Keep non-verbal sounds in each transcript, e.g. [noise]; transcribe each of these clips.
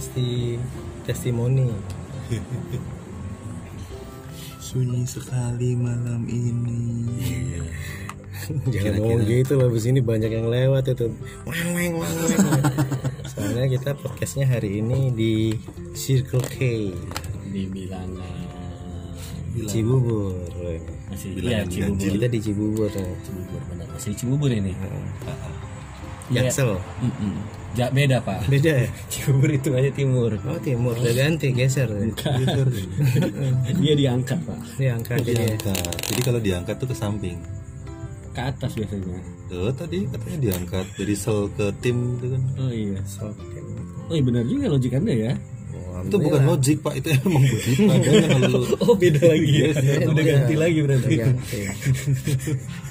testi testimoni. [laughs] Sunyi sekali malam ini. [laughs] jangan ngomong gitu loh di sini banyak yang lewat itu. Wang wang wang wang soalnya kita podcastnya hari ini di Circle K. Di bilangan. Cibubur. Masih iya Cibubur. Kita di Cibubur. Cibubur benar. Masih di Cibubur ini Jaksel. Mm-mm. Ja, beda pak. Beda ya? [laughs] Cibubur itu aja timur. Oh timur. Udah ganti geser [laughs] dia diangkat pak. Diangkat jadi Diangkat. Jadi kalau diangkat tuh ke samping. ke atas biasanya. Oh tadi katanya diangkat. Dari sel ke tim itu kan. oh iya. Sokin. oh iya benar juga logik anda ya. Oh, Itu bukan logik pak, itu emang begitu. [laughs] Oh beda lagi ya. Udah ganti lagi berarti. Ganti.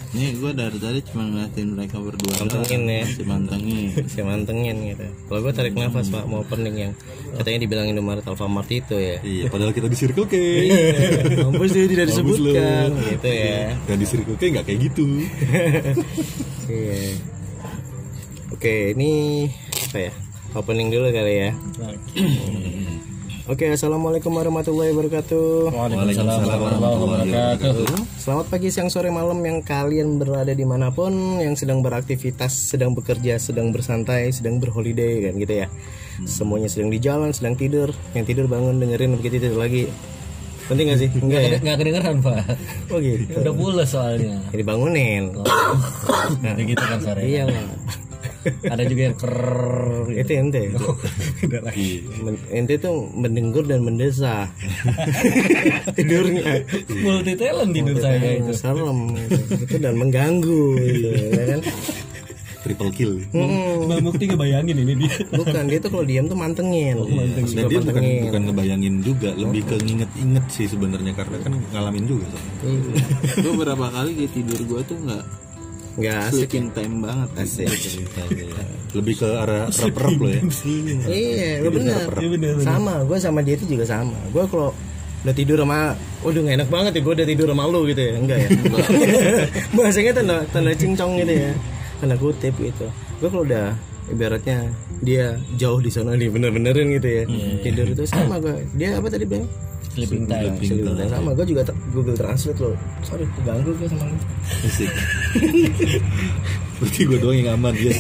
Ini gue dari tadi cuma ngeliatin mereka berdua Mantengin ya. Si mantengin saya mantengin gitu kalau gue tarik nafas pak mau opening yang katanya dibilang Indomaret Alfamart itu ya Iya, padahal kita di Circle K. [laughs] Mampus dia tidak disebutkan gitu ya Dan di Circle K nggak kayak gitu. [laughs] Iya. Oke, ini apa ya? Opening dulu kali ya. Oke, assalamualaikum warahmatullahi wabarakatuh. Waalaikumsalam warahmatullahi wabarakatuh Selamat pagi, siang, sore, malam yang kalian berada di mana pun, yang sedang beraktivitas, sedang bekerja, sedang bersantai, sedang berholiday kan gitu ya. Semuanya sedang di jalan, sedang tidur. Yang tidur bangun dengerin begitu tidur lagi. Penting gak sih? Enggak ya? nggak kedengeran pak Oh gitu. udah pulas soalnya Jadi bangunin. udah gitu kan sore Iya lah. Ada juga yang ker Itu ente. lagi. Men- ente tuh mendengkur dan mendesah [laughs] tidurnya. Multi talent tidur saya itu. serem itu dan mengganggu gitu, ya kan? Triple kill. Mbak Mukti ngebayangin ini dia. Bukan dia tuh kalau diam tuh mantengin. Dan Suka dia bukan bukan ngebayangin juga, lebih ke nginget-inget sih sebenarnya karena kan ngalamin juga. soalnya. Gue berapa kali di tidur gue tuh nggak nggak asik sleeping time banget asik. Lebih ke arah [laughs] rep-rep lo ya. iya lu bener. sama gue sama dia itu juga sama. Gue kalau udah tidur sama udah gak enak banget ya gue udah tidur sama lu gitu ya. Enggak ya. [laughs] [laughs] Bahasanya tanda tanda cincong gitu ya. Tanda kutip gitu. Gue kalau udah ibaratnya dia jauh di sana dia bener-benerin gitu ya. Tidur itu sama gue dia apa tadi bilang sleeping time Sleeping time. sama gue juga ter- Google Translate loh. Sorry keganggu gue sama lu. Asik. Berarti gue doang yang aman ya.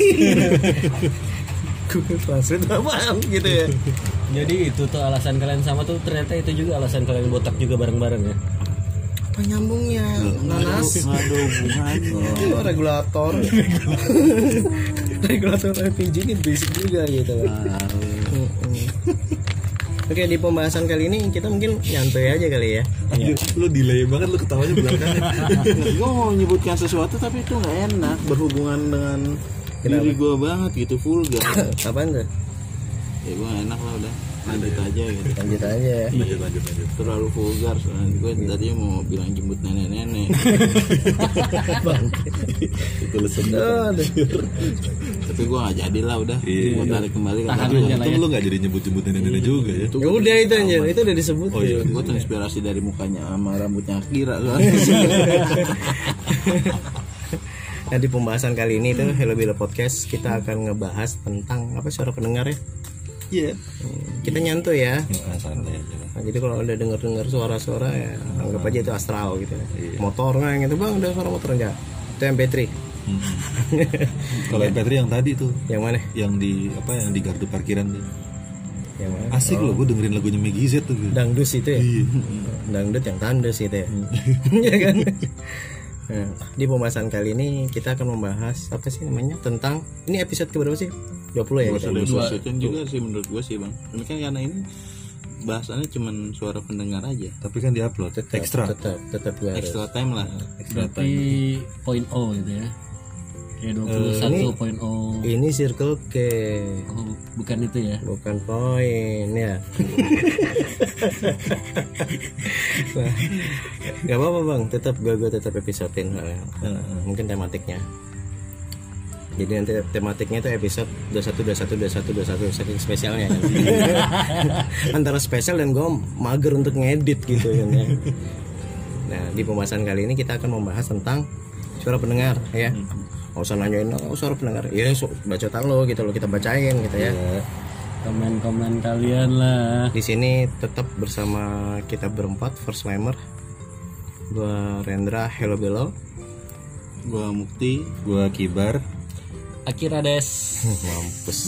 Google Translate apaan gitu ya. Jadi itu tuh alasan kalian sama tuh ternyata itu juga alasan kalian botak juga bareng-bareng ya? Apa nyambungnya? Nanas. Nggak ada hubungannya. Oh, regulator. [laughs] Regulator LPG ini basic juga gitu. Mm-mm. Oke di pembahasan kali ini kita mungkin nyantai aja kali ya Lu delay banget lu ketawanya belakangan. [laughs] Gue mau menyebutkan sesuatu tapi itu nggak enak Berhubungan dengan diri gue banget gitu vulgar [laughs] Apaan tuh? Ya gue enak lah udah Lanjut aja gitu Lanjut aja lanjut lanjut lanjut. Terlalu vulgar soalnya gue tadi mau bilang jemput nenek-nenek [laughs] Itu lesson. Aduh. Tapi gue gak jadi lah udah Iya. Gue tarik kembali ke Tahan aja Untung ya lu gak jadi nyebut-nyebut nenek-nenek juga ya. Ya udah itu aja, itu udah disebut. Oh iya. Gue terinspirasi dari mukanya sama rambutnya Akira kan. Nah di pembahasan kali ini tuh Hello Bila Podcast kita akan ngebahas tentang apa suara pendengar ya. Iya. Hmm, Kita nyantuy ya. Nah, santai aja. Nah, jadi kalau udah denger-denger suara-suara ya anggap aja itu astral gitu. Motor nggak gitu bang, udah suara motor enggak? Itu MP3. Kalau MP3 yang tadi tuh, Yang mana? yang di apa yang di gardu parkiran tuh. Yang mana? Asik loh, gue dengerin lagunya Meggy Z tuh. gue. Dangdus itu ya? Iya. Dangdut yang tandus itu ya? [laughs] Iya kan? [laughs] Nah, di pembahasan kali ini kita akan membahas apa sih namanya tentang ini episode keberapa sih? 20 ya kita? Dua second juga sih menurut gue sih bang. Ini kan karena ini bahasannya cuman suara pendengar aja. Tapi kan diupload ekstra. Tetap tetap gue harus. Extra time lah. berarti point O gitu ya kayak 21 oh Ini circle K oh, bukan itu ya bukan poin ya. [laughs] nah, gak apa-apa bang, tetap gue gue tetap episodein soalnya. mungkin tematiknya. Jadi nanti tematiknya itu episode 21 21 21 21 saking spesialnya kan. [laughs] Antara spesial dan gue mager untuk ngedit gitu kan ya. Nah, di pembahasan kali ini kita akan membahas tentang suara pendengar ya. Nggak usah nanyain oh, suara pendengar. Ya so, bacotan lo gitu lo kita bacain gitu ya. komen-komen kalian lah Di sini tetap bersama kita berempat first timer. Gua Rendra, Hello Belo. Gua Mukti. Gua kibar. Akira des [laughs] Mampus.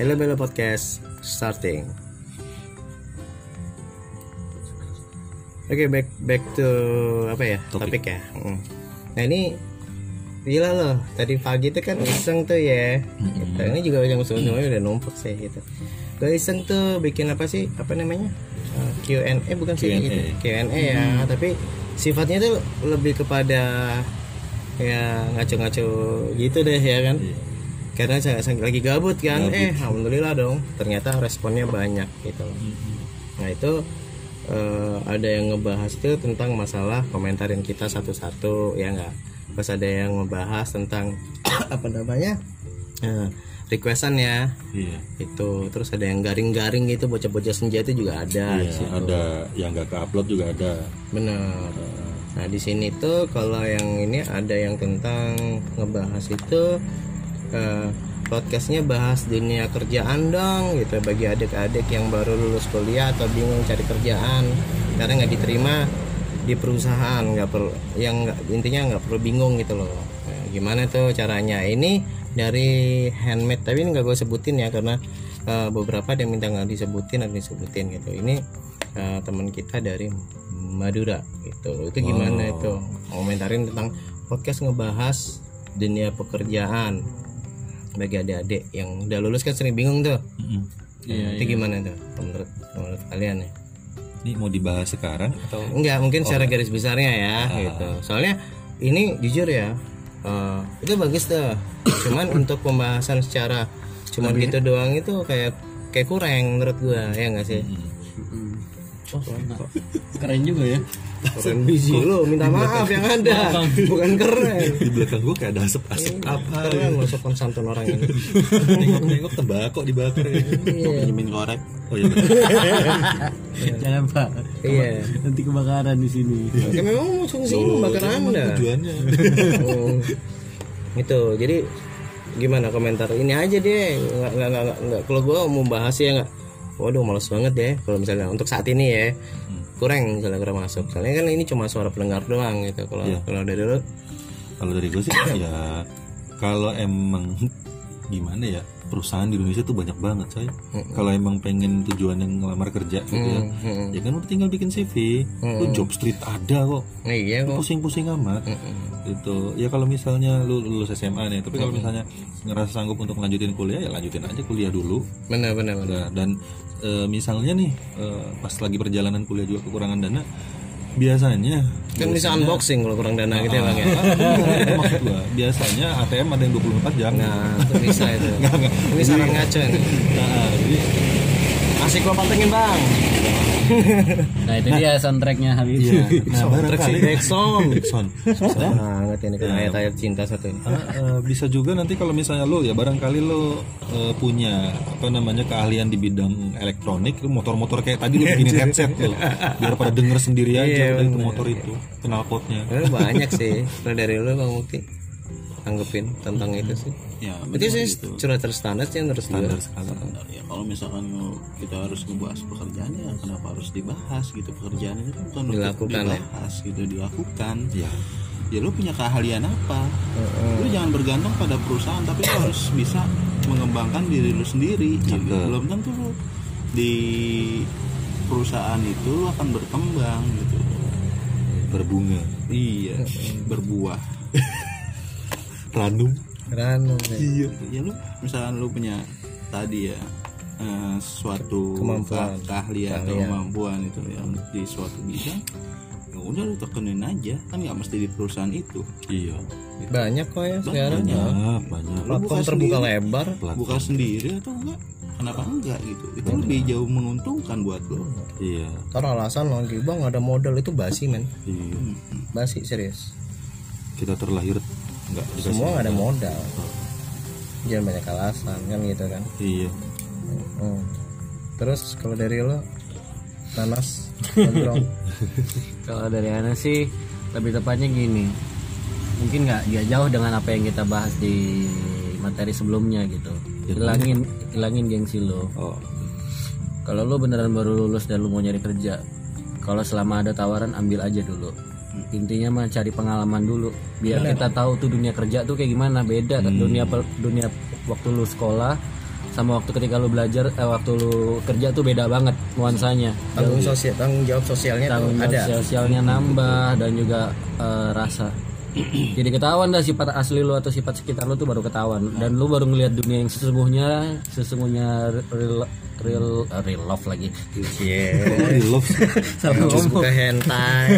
Hello Belo Podcast starting. Oke, back back to apa ya? Topik. Topik, ya. Mm. Nah, ini gila loh. Tadi pagi tuh kan iseng tuh ya. Gitu. Ini juga yang semuanya udah numpuk sih gitu. Gue iseng tuh bikin apa sih? Apa namanya? Uh, Q&A bukan sih gitu. Q&A ya, tapi sifatnya tuh lebih kepada ya ngaco-ngaco gitu deh ya kan karena saya, lagi gabut kan eh alhamdulillah dong ternyata responnya banyak gitu loh. nah itu eh, ada yang ngebahas itu tentang masalah komentarin kita satu-satu ya enggak terus ada yang ngebahas tentang [coughs] apa namanya eh, requestan ya Iya. itu terus ada yang garing-garing gitu bocah-bocah senja itu juga ada Iya, ada yang nggak ke upload juga ada. Benar. Nah di sini tuh kalau yang ini ada yang tentang ngebahas itu eh, podcastnya bahas dunia kerjaan dong gitu bagi adik-adik yang baru lulus kuliah atau bingung cari kerjaan karena nggak diterima di perusahaan nggak perlu yang intinya nggak perlu bingung gitu loh. Nah, gimana tuh caranya? Ini dari handmade tapi ini nggak gue sebutin ya karena eh, beberapa ada yang minta nggak disebutin atau disebutin gitu. Ini eh, teman kita dari Madura gitu. Itu gimana itu? Komentarin tentang podcast ngebahas dunia pekerjaan. Bagi adik-adik yang udah lulus kan sering bingung tuh. Iya, itu gimana tuh menurut menurut kalian ya Ini mau dibahas sekarang atau enggak mungkin secara garis besarnya ya gitu. Soalnya ini jujur ya eh, itu bagus tuh. Cuman [coughs] untuk pembahasan secara cuman gitu doang itu kayak kayak kurang menurut gua ya enggak sih Oh, [laughs] keren juga ya keren biji lo minta maaf yang ada bukan keren di belakang gua kayak ada asap-asap apa? keren lo sopan santun orang ini Nengok-nengok tembakau dibakar ya. Pinjemin korek. Oh [laughs] iya. jangan pak iya nanti kebakaran di sini ya memang mau fungsi bakar anda Tujuannya. Oh. itu jadi gimana komentar ini aja deh nggak nggak nggak, nggak, nggak. kalau gue mau bahas ya nggak waduh males banget deh kalau misalnya untuk saat ini ya. Kurang misalnya kurang masuk. Soalnya kan ini cuma suara pendengar doang gitu kalau Iya. kalau dari lu. Kalau dari gue sih ya kalau emang gimana ya perusahaan di Indonesia tuh banyak banget coy. Kalau emang pengen tujuan yang ngelamar kerja gitu ya, hmm. ya kan udah tinggal bikin CV. Lu job street ada kok. Nah, iya kok Pusing-pusing amat. Gitu. Ya kalau misalnya lu lulus SMA nih, tapi kalau misalnya ngerasa sanggup untuk lanjutin kuliah ya lanjutin aja kuliah dulu. benar benar benar Nah, dan e, misalnya nih e, pas lagi perjalanan kuliah juga kekurangan dana, biasanya. Kan bisa unboxing kalau kurang dana gitu ya bang ya? Ah, maksud gua. Biasanya ATM ada yang 24 jam. nah itu bisa itu. Ini saran ngaco ini. Nah, jadi asik gua pantengin bang [laughs] nah itu dia soundtracknya hari ini [laughs] nah, barangkali Backsound Son, banget ini kan. Ayat-ayat cinta satu ini. Ah, eh, bisa juga nanti kalau misalnya lo ya barangkali lo eh, punya apa namanya keahlian di bidang elektronik, lo motor-motor kayak tadi lo bikinin [laughs] headset lo, biar pada denger sendiri aja Iya, udah itu motor itu, knalpotnya. Eh, banyak sih. Kalau dari lu bang Mukti tanggepin tentang itu sih. Ya, itu sih curhat terstandar sih menurut Standar benar ya. Kalau misalkan kita harus ngebahas pekerjaan ya kenapa harus dibahas gitu? Pekerjaan itu kan bukan Dilakukan, ya? dibahas gitu dilakukan. Ya, ya lu punya keahlian apa? Lu jangan bergantung pada perusahaan tapi lu harus bisa mengembangkan diri lu sendiri gitu. Belum tentu lu di perusahaan itu lu akan berkembang gitu. Berbunga, iya berbuah [laughs] ranum. Ranu iya. Ya lu misalkan lu punya tadi ya eh, suatu Kemampuan. ke- keahlian atau kemampuan itu yang di suatu bidang ya udah lu tekenin aja. Kan nggak mesti di perusahaan itu. Iya, banyak kok ya sekarang banyak, banyak. Lu buka platform terbuka sendiri. lebar. Buka sendiri atau enggak? Kenapa enggak gitu? Itu lebih jauh menguntungkan buat lo Iya, karena alasan lagi bang ada modal itu basi men. Iya. basi serius. Kita terlahir nggak dikasih semua nggak ada modal. Jangan banyak alasan kan gitu kan. Iya. Hmm. terus kalau dari lo? Nanas [laughs] Kalau dari Ana sih lebih tepatnya gini, mungkin nggak dia jauh dengan apa yang kita bahas di materi sebelumnya gitu. Hilangin hilangin gengsi lo. Oh. Kalau lo beneran baru lulus dan lo mau nyari kerja kalau selama ada tawaran ambil aja dulu intinya mah cari pengalaman dulu biar kita tahu tuh dunia kerja tuh kayak gimana beda kan dunia pel- dunia waktu lu sekolah sama waktu ketika lu belajar eh, waktu lu kerja tuh beda banget nuansanya. Tanggung sosial tanggung jawab sosialnya tanggung jawab ada. sosialnya nambah dan juga eh, rasa. [clears throat] Jadi ketahuan dah sifat asli lu atau sifat sekitar lu tuh baru ketahuan. Dan lu baru ngelihat dunia yang sesungguhnya sesungguhnya real real eh, real love lagi Iya. oh, di love Terus ngomong. buka hentai.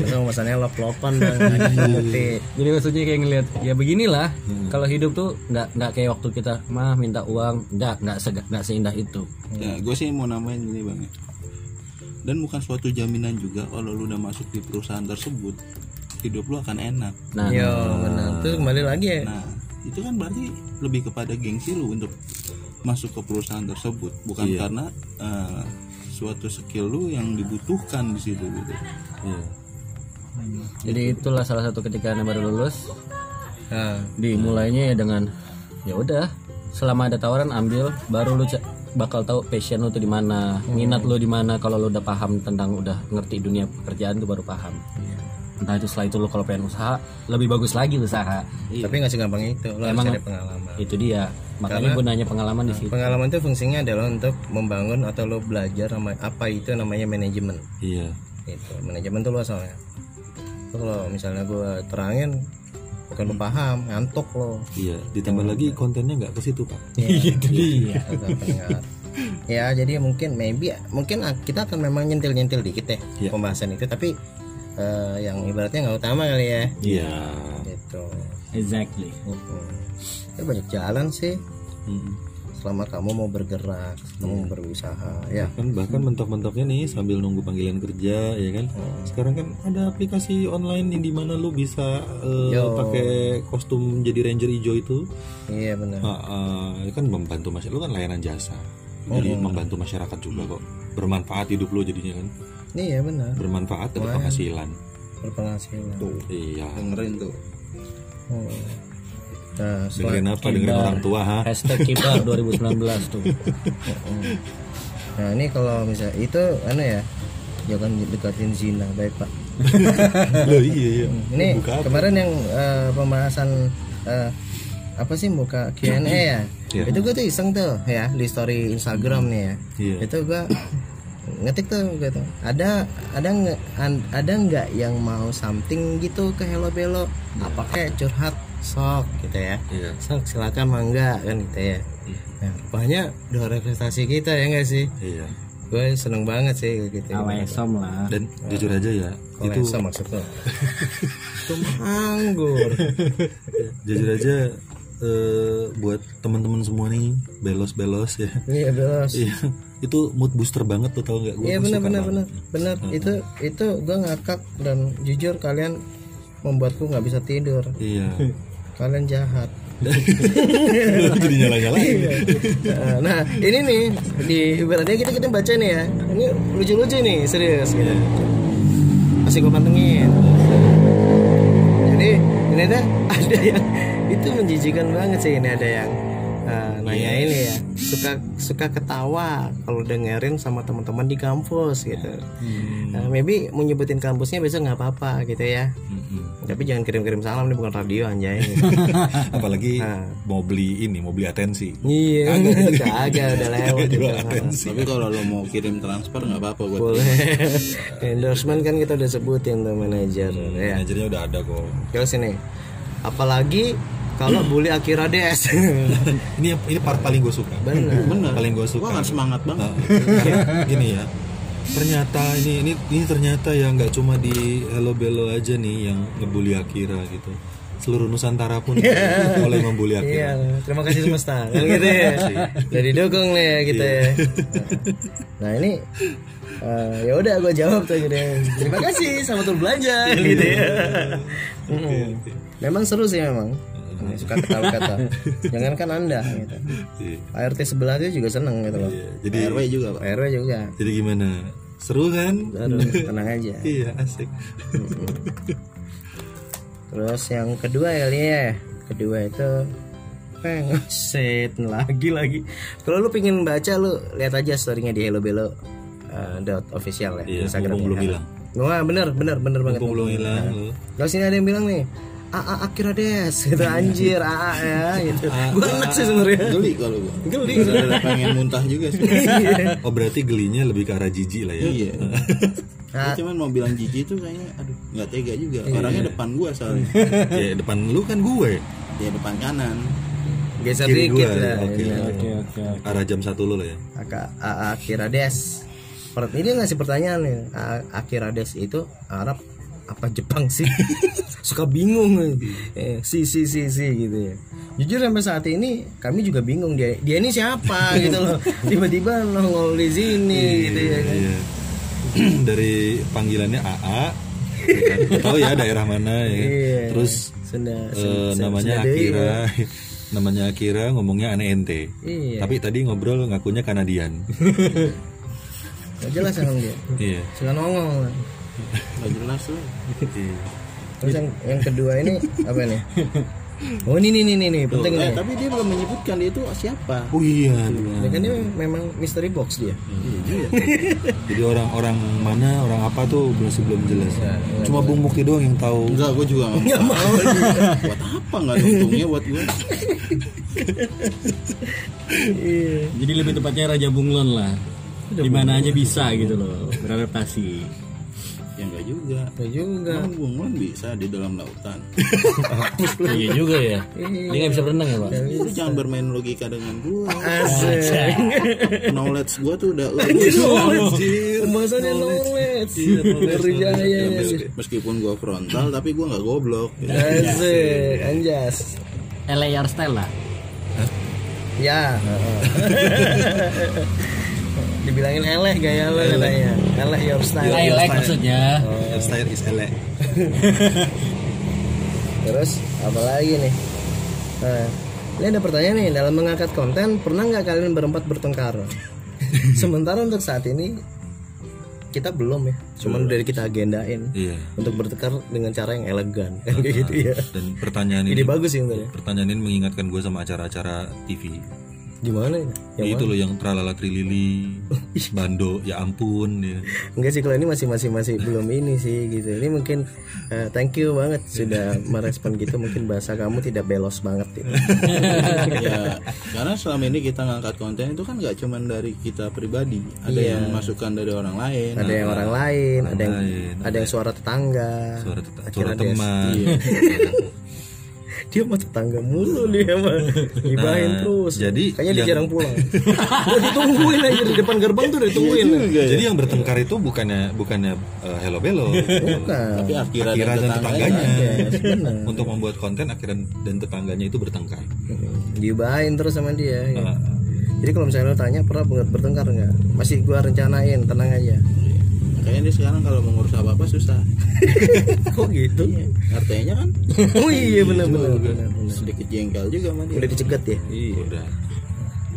Terus masalahnya lop-lopan dan ngerti. Jadi maksudnya kayak ngelihat ya beginilah kalau hidup tuh nggak nggak kayak waktu kita mah minta uang nggak nggak sega- nggak seindah itu. ya gue sih mau namain gini bang dan bukan suatu jaminan juga kalau lu udah masuk di perusahaan tersebut hidup lu akan enak Nah, Yo, benar. Terus kembali lagi ya. nah itu kan berarti lebih kepada gengsi lu untuk masuk ke perusahaan tersebut. Bukan karena eh, suatu skill lu yang dibutuhkan di situ gitu. Iya. Jadi itulah salah satu ketika anda baru lulus Nah, dimulainya ya dengan ya udah selama ada tawaran ambil baru lu bakal tahu passion lu tuh di mana minat lu di mana. Kalau lu udah paham tentang udah ngerti dunia pekerjaan tuh baru paham. Entah itu setelah itu lu kalau pengen usaha lebih bagus lagi usaha. Tapi nggak segampang itu. Lo harus Emang- cari pengalaman. itu dia makanya gunanya pengalaman di situ Pengalaman itu fungsinya adalah untuk membangun atau lo belajar sama apa itu namanya manajemen. iya Gitu. Manajemen tuh luas soalnya. Lo kalau misalnya gue terangin bukan lo paham, ngantuk lo. iya ditambah lagi kontennya nggak ke situ pak itu dia. ya jadi mungkin maybe mungkin kita akan memang nyentil-nyentil dikit ya Iya. pembahasan itu tapi eh, yang ibaratnya nggak utama kali ya iya gitu exactly. Mm-mm. ya banyak jalan sih. Mm. selama kamu mau bergerak kamu mau berusaha ya. Kan bahkan mentok-mentoknya nih sambil nunggu panggilan kerja ya kan? Sekarang kan ada aplikasi online yang di mana lu bisa Yo. pakai kostum jadi ranger hijau itu. Iya benar. Ah, ah, itu kan membantu masyarakat lu kan layanan jasa. Jadi membantu masyarakat juga kok. Bermanfaat hidup lu jadinya kan. Iya benar. Bermanfaat dapat penghasilan. Berpenghasilan. Iya. Dengerin tuh Hmm. nah dengerin apa? dengerin orang tua ha? Hashtag kibar [laughs] 2019 tuh. Nah ini kalau misalnya itu anu ya jangan dekatin zina. Baik pak. [laughs] Loh, iya iya. Ini Buka apa? kemarin yang eh, pembahasan eh, apa sih muka Q&A ya? Iya. itu gue tuh iseng tuh ya di story Instagram nih ya. Iya. itu gue ngetik tuh gitu ada ada nggak ada nggak yang mau something gitu ke Hello Belo apa kayak curhat sok gitu ya. Iya. sok silakan mangga kan gitu ya. Nah, rupanya udah representasi kita ya enggak sih? Iya. Gue seneng banget sih gitu. Awesom lah. Dan jujur aja ya itu itu maksud lo? [laughs] Itu anggur jujur aja eh, buat teman-teman semua nih belos-belos ya. Iya belos. Iya itu mood booster banget tuh tau nggak? Gue Iya benar benar benar. Benar. Itu itu gue ngakak dan jujur kalian membuatku nggak bisa tidur. Iya. Kalian jahat. [laughs] Jadi nyala-nyalain Nah, nah ini nih di ibaratnya kita kita baca nih ya. Ini lucu-lucu nih serius gitu. Masih gue pantengin. Jadi ini ada [laughs] ada yang itu menjijikan banget sih ini ada yang eh, nanya ini ya. Suka suka ketawa kalau dengerin sama teman-teman di kampus gitu. Nah, maybe mau nyebutin kampusnya besok nggak apa-apa gitu ya. Tapi jangan kirim-kirim salam ini bukan radio anjay. [laughs] Apalagi Nah. mau beli ini mau beli atensi. Iya kagak. [laughs] udah lewat [laughs] itu tapi kalau lo mau kirim transfer nggak apa-apa buat boleh. endorsement kan kita udah sebutin tuh manajer ya. Manajernya udah ada kok. Terus ini apalagi kalau [clears throat] bully Akira DS [laughs] ini ini part paling gue suka. Benar bener. Paling gue suka. kan semangat banget. Nah, gini ya. Ternyata ini ini ini ternyata ya nggak cuma di Hello Bello aja nih yang ngebully Akira gitu. Seluruh Nusantara pun oleh membuli iya Akira. Terima kasih semesta. [laughs] Kan gitu ya. Udah didukung nih ya kita ya. Nah ini eh, ya udah gue jawab tuh gitu ya. terima kasih. Selamat berbelanja. Gitu ya. Mm. memang seru sih memang suka ketawa-kata [laughs] jangan kan anda gitu. Iya. ART sebelah itu juga seneng gitu loh Iya, jadi RW juga pak. RW juga. Jadi gimana? Seru kan? Aduh, [laughs] tenang aja. Iya asik. Terus yang kedua kali ya. Kedua itu peng. [laughs] Set lagi lagi. Kalau lu pingin baca lu lihat aja storynya di hello belo eh, dot official ya Iya, Instagram belum hilang. Wah bener bener bener banget. Belum hilang lu. Kalau sini ada yang bilang nih AA Akira Des gitu anjir AA ya gitu gue enak sih sebenarnya Geli kalau gua. Geli. Udah pengen muntah juga sih. [laughs] Oh berarti gelinya lebih ke arah jijik lah ya. Iya. Ah. [laughs] Gua cuman mau bilang jijik tuh kayaknya aduh nggak tega juga. Orangnya depan gua soalnya. [laughs] ya depan lu kan gue. Dia depan kanan. geser Kiri dikit gua. lah Oke. Oke oke. Arah jam satu lu lah ya. Aka AA Akira Des Per- ini ngasih pertanyaan nih AA Akira Des itu Arab apa Jepang sih [laughs] suka bingung eh, si si si si gitu ya jujur sampai saat ini kami juga bingung dia dia ini siapa [laughs] gitu loh tiba-tiba nongol di sini gitu ya kan Iya. [clears throat] Dari panggilannya AA. ya kan? Tahu ya daerah mana ya. Iya. Terus Sunda, Sunda- namanya Sunda Dewi, Akira. [laughs] namanya Akira ngomongnya aneh ente. Iya. Tapi tadi ngobrol ngakunya Kanadian. Gak jelas emang dia iya. suka nongol Gak jelas loh. Iya. terus yang yang kedua ini apa nih oh ini nih nih nih, nih penting Eh, nih tapi dia belum menyebutkan dia itu siapa. Oh iya. Ya kan dia memang mystery box dia Jadi orang-orang mana, orang apa tuh masih belum jelas. Cuma Bung Mukti doang yang tahu. Enggak, gua juga nggak mau. buat apa nggak ada untungnya buat gua? Jadi lebih tepatnya Raja Bunglon lah. Di mana aja bisa gitu loh beradaptasi. Ya enggak juga. ya juga. Emang bunglon bisa di dalam lautan. [laughs] iya juga ya. Dia nggak bisa berenang ya pak. Lu jangan bermain logika dengan gua. asik. [laughs] Knowledge gua tuh udah [laughs] pembahasannya knowledge. ngeri jaya ya Meski- meskipun gua frontal tapi gua nggak goblok. asik. Anjas. LAR style lah. ya dibilangin eleh gaya lo katanya. Eleh your style I like maksudnya. Hairstyle is elek. [laughs] terus apa lagi nih? Nah, ini ada pertanyaan nih. Dalam mengangkat konten pernah nggak kalian berempat bertengkar? [laughs] Sementara untuk saat ini kita belum ya. Cuman dari kita agendain Iya. untuk bertengkar dengan cara yang elegan. Kan [laughs] kayak gitu ya. Dan pertanyaan ide ini, bagus sih sebenarnya. pertanyaan ini mengingatkan gue sama acara-acara TV. Gimana ya Ya, itu loh yang tralala trilili, [laughs] bando, ya ampun. Ya. enggak sih kalau ini masih masih masih belum ini sih gitu ini mungkin eh, thank you banget sudah merespon gitu mungkin bahasa kamu tidak belos banget gitu. [laughs] ya karena selama ini kita ngangkat konten itu kan nggak cuman dari kita pribadi ada yang masukan dari orang lain ada yang orang lain ada yang lain, ada yang suara tetangga Suara, suara dia- teman. [laughs] dia mah tetangga mulu dia mah gibahin Nah, terus. jadi kayaknya dia jarang pulang. Udah ditungguin aja di depan gerbang tuh udah ditungguin. Jadi yang bertengkar itu bukannya bukannya eh, hello bello, bukan. tapi akhirnya Akira dan tetangganya. Yes, benar. Untuk membuat konten Akira dan tetangganya itu bertengkar. gibahin terus sama dia ya. Ah. jadi kalau misalnya lo tanya pernah ber- bertengkar nggak? Masih gua rencanain tenang aja kayaknya dia sekarang kalau mengurus apa apa susah. [laughs] Kok gitu? Artinya kan? [laughs] Oh iya benar benar benar sedikit jengkel juga sama dia. Udah dicegat ya? Iya. Udah.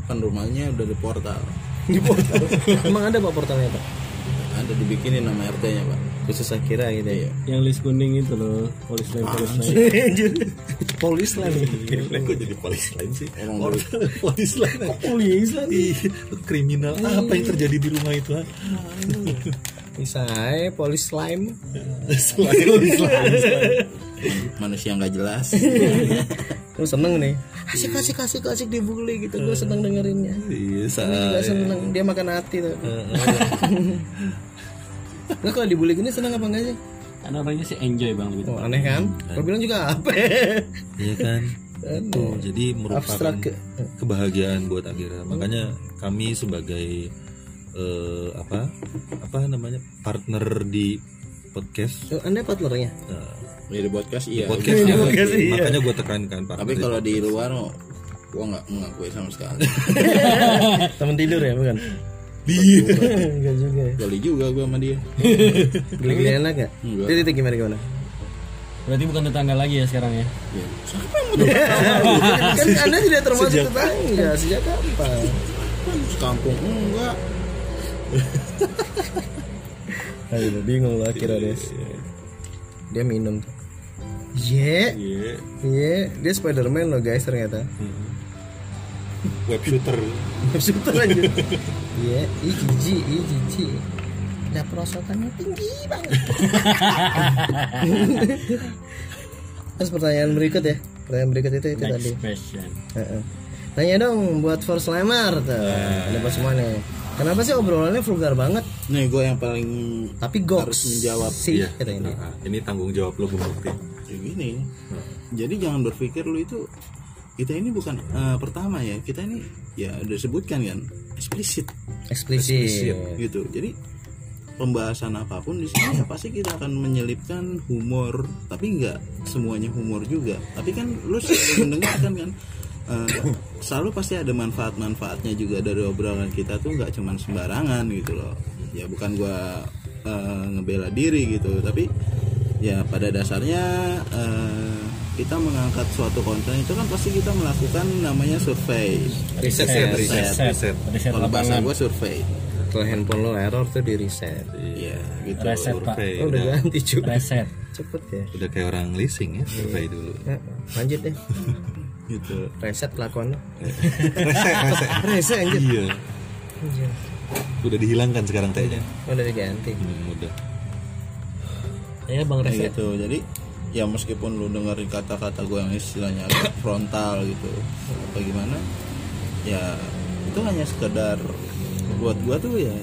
depan rumahnya udah di portal. [laughs] Di portal? Emang ada pak portalnya pak? Ada dibikinin nama RT nya pak. Khusus Akira gitu ya? Yang list kuning itu loh. Polis lain polis lain. Anjir. polis lah nih Kok jadi polis lain sih? Orang dari polis lain. polis lah nih Kriminal apa yang terjadi di rumah itu? Misalnya polis slime Selain polis [laughs] lain. manusia nggak jelas [laughs] lu seneng nih asik asik asik asik dibully gitu gue seneng dengerinnya Iya, Gue juga seneng dia makan hati tuh Nah [laughs] kalau dibully gini seneng apa enggak sih? Karena orangnya sih enjoy bang lebih Oh, aneh kan? Gue bilang juga apa? Iya kan? Tuh, jadi merupakan Abstrak ke- kebahagiaan buat Akira. Makanya kami sebagai eh, apa? Apa namanya? partner di podcast. Oh, Anda partnernya? eh, di podcast iya podcast ya. podcast, iya. Makanya gue tekankan partner. tapi kalau di luar oh, gua nggak mengakui sama sekali [laughs] Temen tidur ya bukan? Enggak juga ya. Gali juga gua sama dia Gini enak gak? Enggak. Itu gimana gimana? Berarti bukan tetangga lagi ya sekarang ya? [laughs] kan Anda tidak termasuk tetangga sejak kapan? kampung enggak [laughs] Ayo bingung lah kira des. Dia minum tuh. Iya, Iya. iya, dia Spiderman loh guys ternyata. web shooter Super lanjut. Iya, ih jijik, ih jijik. Nah perosotannya tinggi banget. [laughs] Terus pertanyaan berikut ya. Pertanyaan berikut itu itu tadi. next question Heeh. Tanya dong buat for slammer tuh. Ada apa semua nih? Kenapa sih obrolannya vulgar banget? nih gue yang paling Tapi goks Harus menjawab. sih Iya. kata ini. Nah, ini tanggung jawab lo Bung Mukti ya gini jadi jangan berpikir lu itu kita ini bukan eh, pertama ya kita ini ya udah sebutkan kan eksplisit Eksplisit. gitu jadi pembahasan apa pun di sini ya pasti kita akan menyelipkan humor tapi nggak semuanya humor juga tapi kan lu selalu mendengarkan kan eh, selalu pasti ada manfaat-manfaatnya juga dari obrolan kita tuh nggak cuman sembarangan gitu loh ya bukan gua eh, ngebela diri gitu tapi ya pada dasarnya eh, kita mengangkat suatu konten itu kan pasti kita melakukan namanya survei Riset Riset, ya, riset. riset. riset. riset kalau bahasa gua survei Kalau handphone lo error tuh di reset. Iya, gitu. reset pak survei Oh, udah ganti cuy. reset Cepet ya. udah kayak orang leasing ya survei dulu Nah, lanjut deh. [laughs] Gitu. Reset kelakuan [laughs] reset reset Reset anjir. iya Anjir. udah dihilangkan sekarang kayaknya Oh, udah diganti. hmm, udah ya bang reset gitu. Jadi ya meskipun lu dengerin kata-kata gue yang istilahnya agak [coughs] frontal gitu apa gimana ya itu hanya sekedar buat gua tuh ya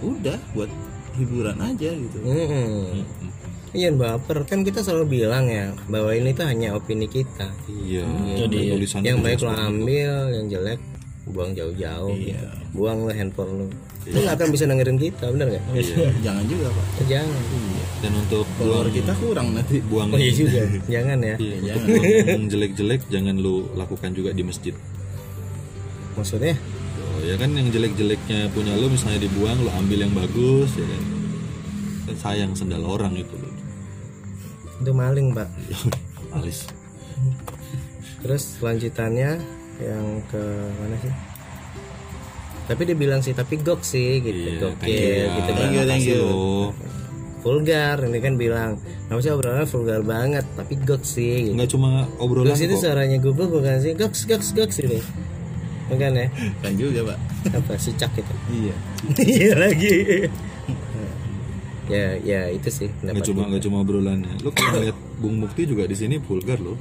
udah buat hiburan aja gitu Mm-mm. Iya baper kan kita selalu bilang ya bahwa ini tuh hanya opini kita. iya dia. tulisannya yang baik lo seperti itu. ambil, yang jelek buang jauh-jauh. gitu. Buang lo handphone lo. Lo nggak akan bisa dengerin kita, bener nggak? iya [laughs] jangan juga pak Jangan. dan untuk buang kita kurang nanti buang Oh iya juga. [laughs] Jangan ya. Iya, buang yang jelek-jelek jangan lu lakukan juga di masjid Maksudnya? Oh, ya kan yang jelek-jeleknya punya lu misalnya dibuang lu ambil yang bagus ya kan kan sayang sendal orang itu loh Itu maling pak. [laughs] alis Terus lanjutannya yang ke mana sih? Tapi dia bilang sih tapi gok sih gitu. iya Gokil thank you ya. gitu Thank you, thank. Vulgar ini kan bilang. Nama sih obrolannya vulgar banget tapi gok sih. Gitu. nggak cuma obrolan Goks itu kok suaranya Google bukan sih? Goks goks goks ini. Bukan ya? kan juga pak Apa si cak itu? iya [laughs] Iya lagi. Ya ya itu sih nggak cuma nggak cuma obrolannya lu kalau lihat Bung Mukti juga di sini vulgar loh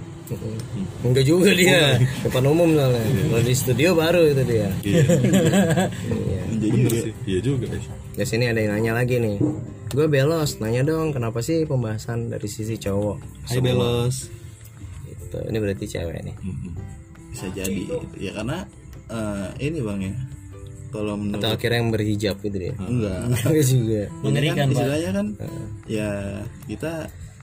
Enggak juga dia depan umum soalnya. Kalau di studio baru itu dia. iya Iya. bener sih iya juga ya. Di sini ada yang nanya lagi nih. Gue belos, nanya dong kenapa sih pembahasan dari sisi cowok? Hai Belos Gitu. Ini berarti cewek nih. Bisa jadi gitu. ya karena eh, ini bang ya kalau menurut Atau akhirnya yang berhijab gitu dia. enggak [laughs] Enggak juga. Ini Mengerikan, kan Pak. istilahnya kan ya kita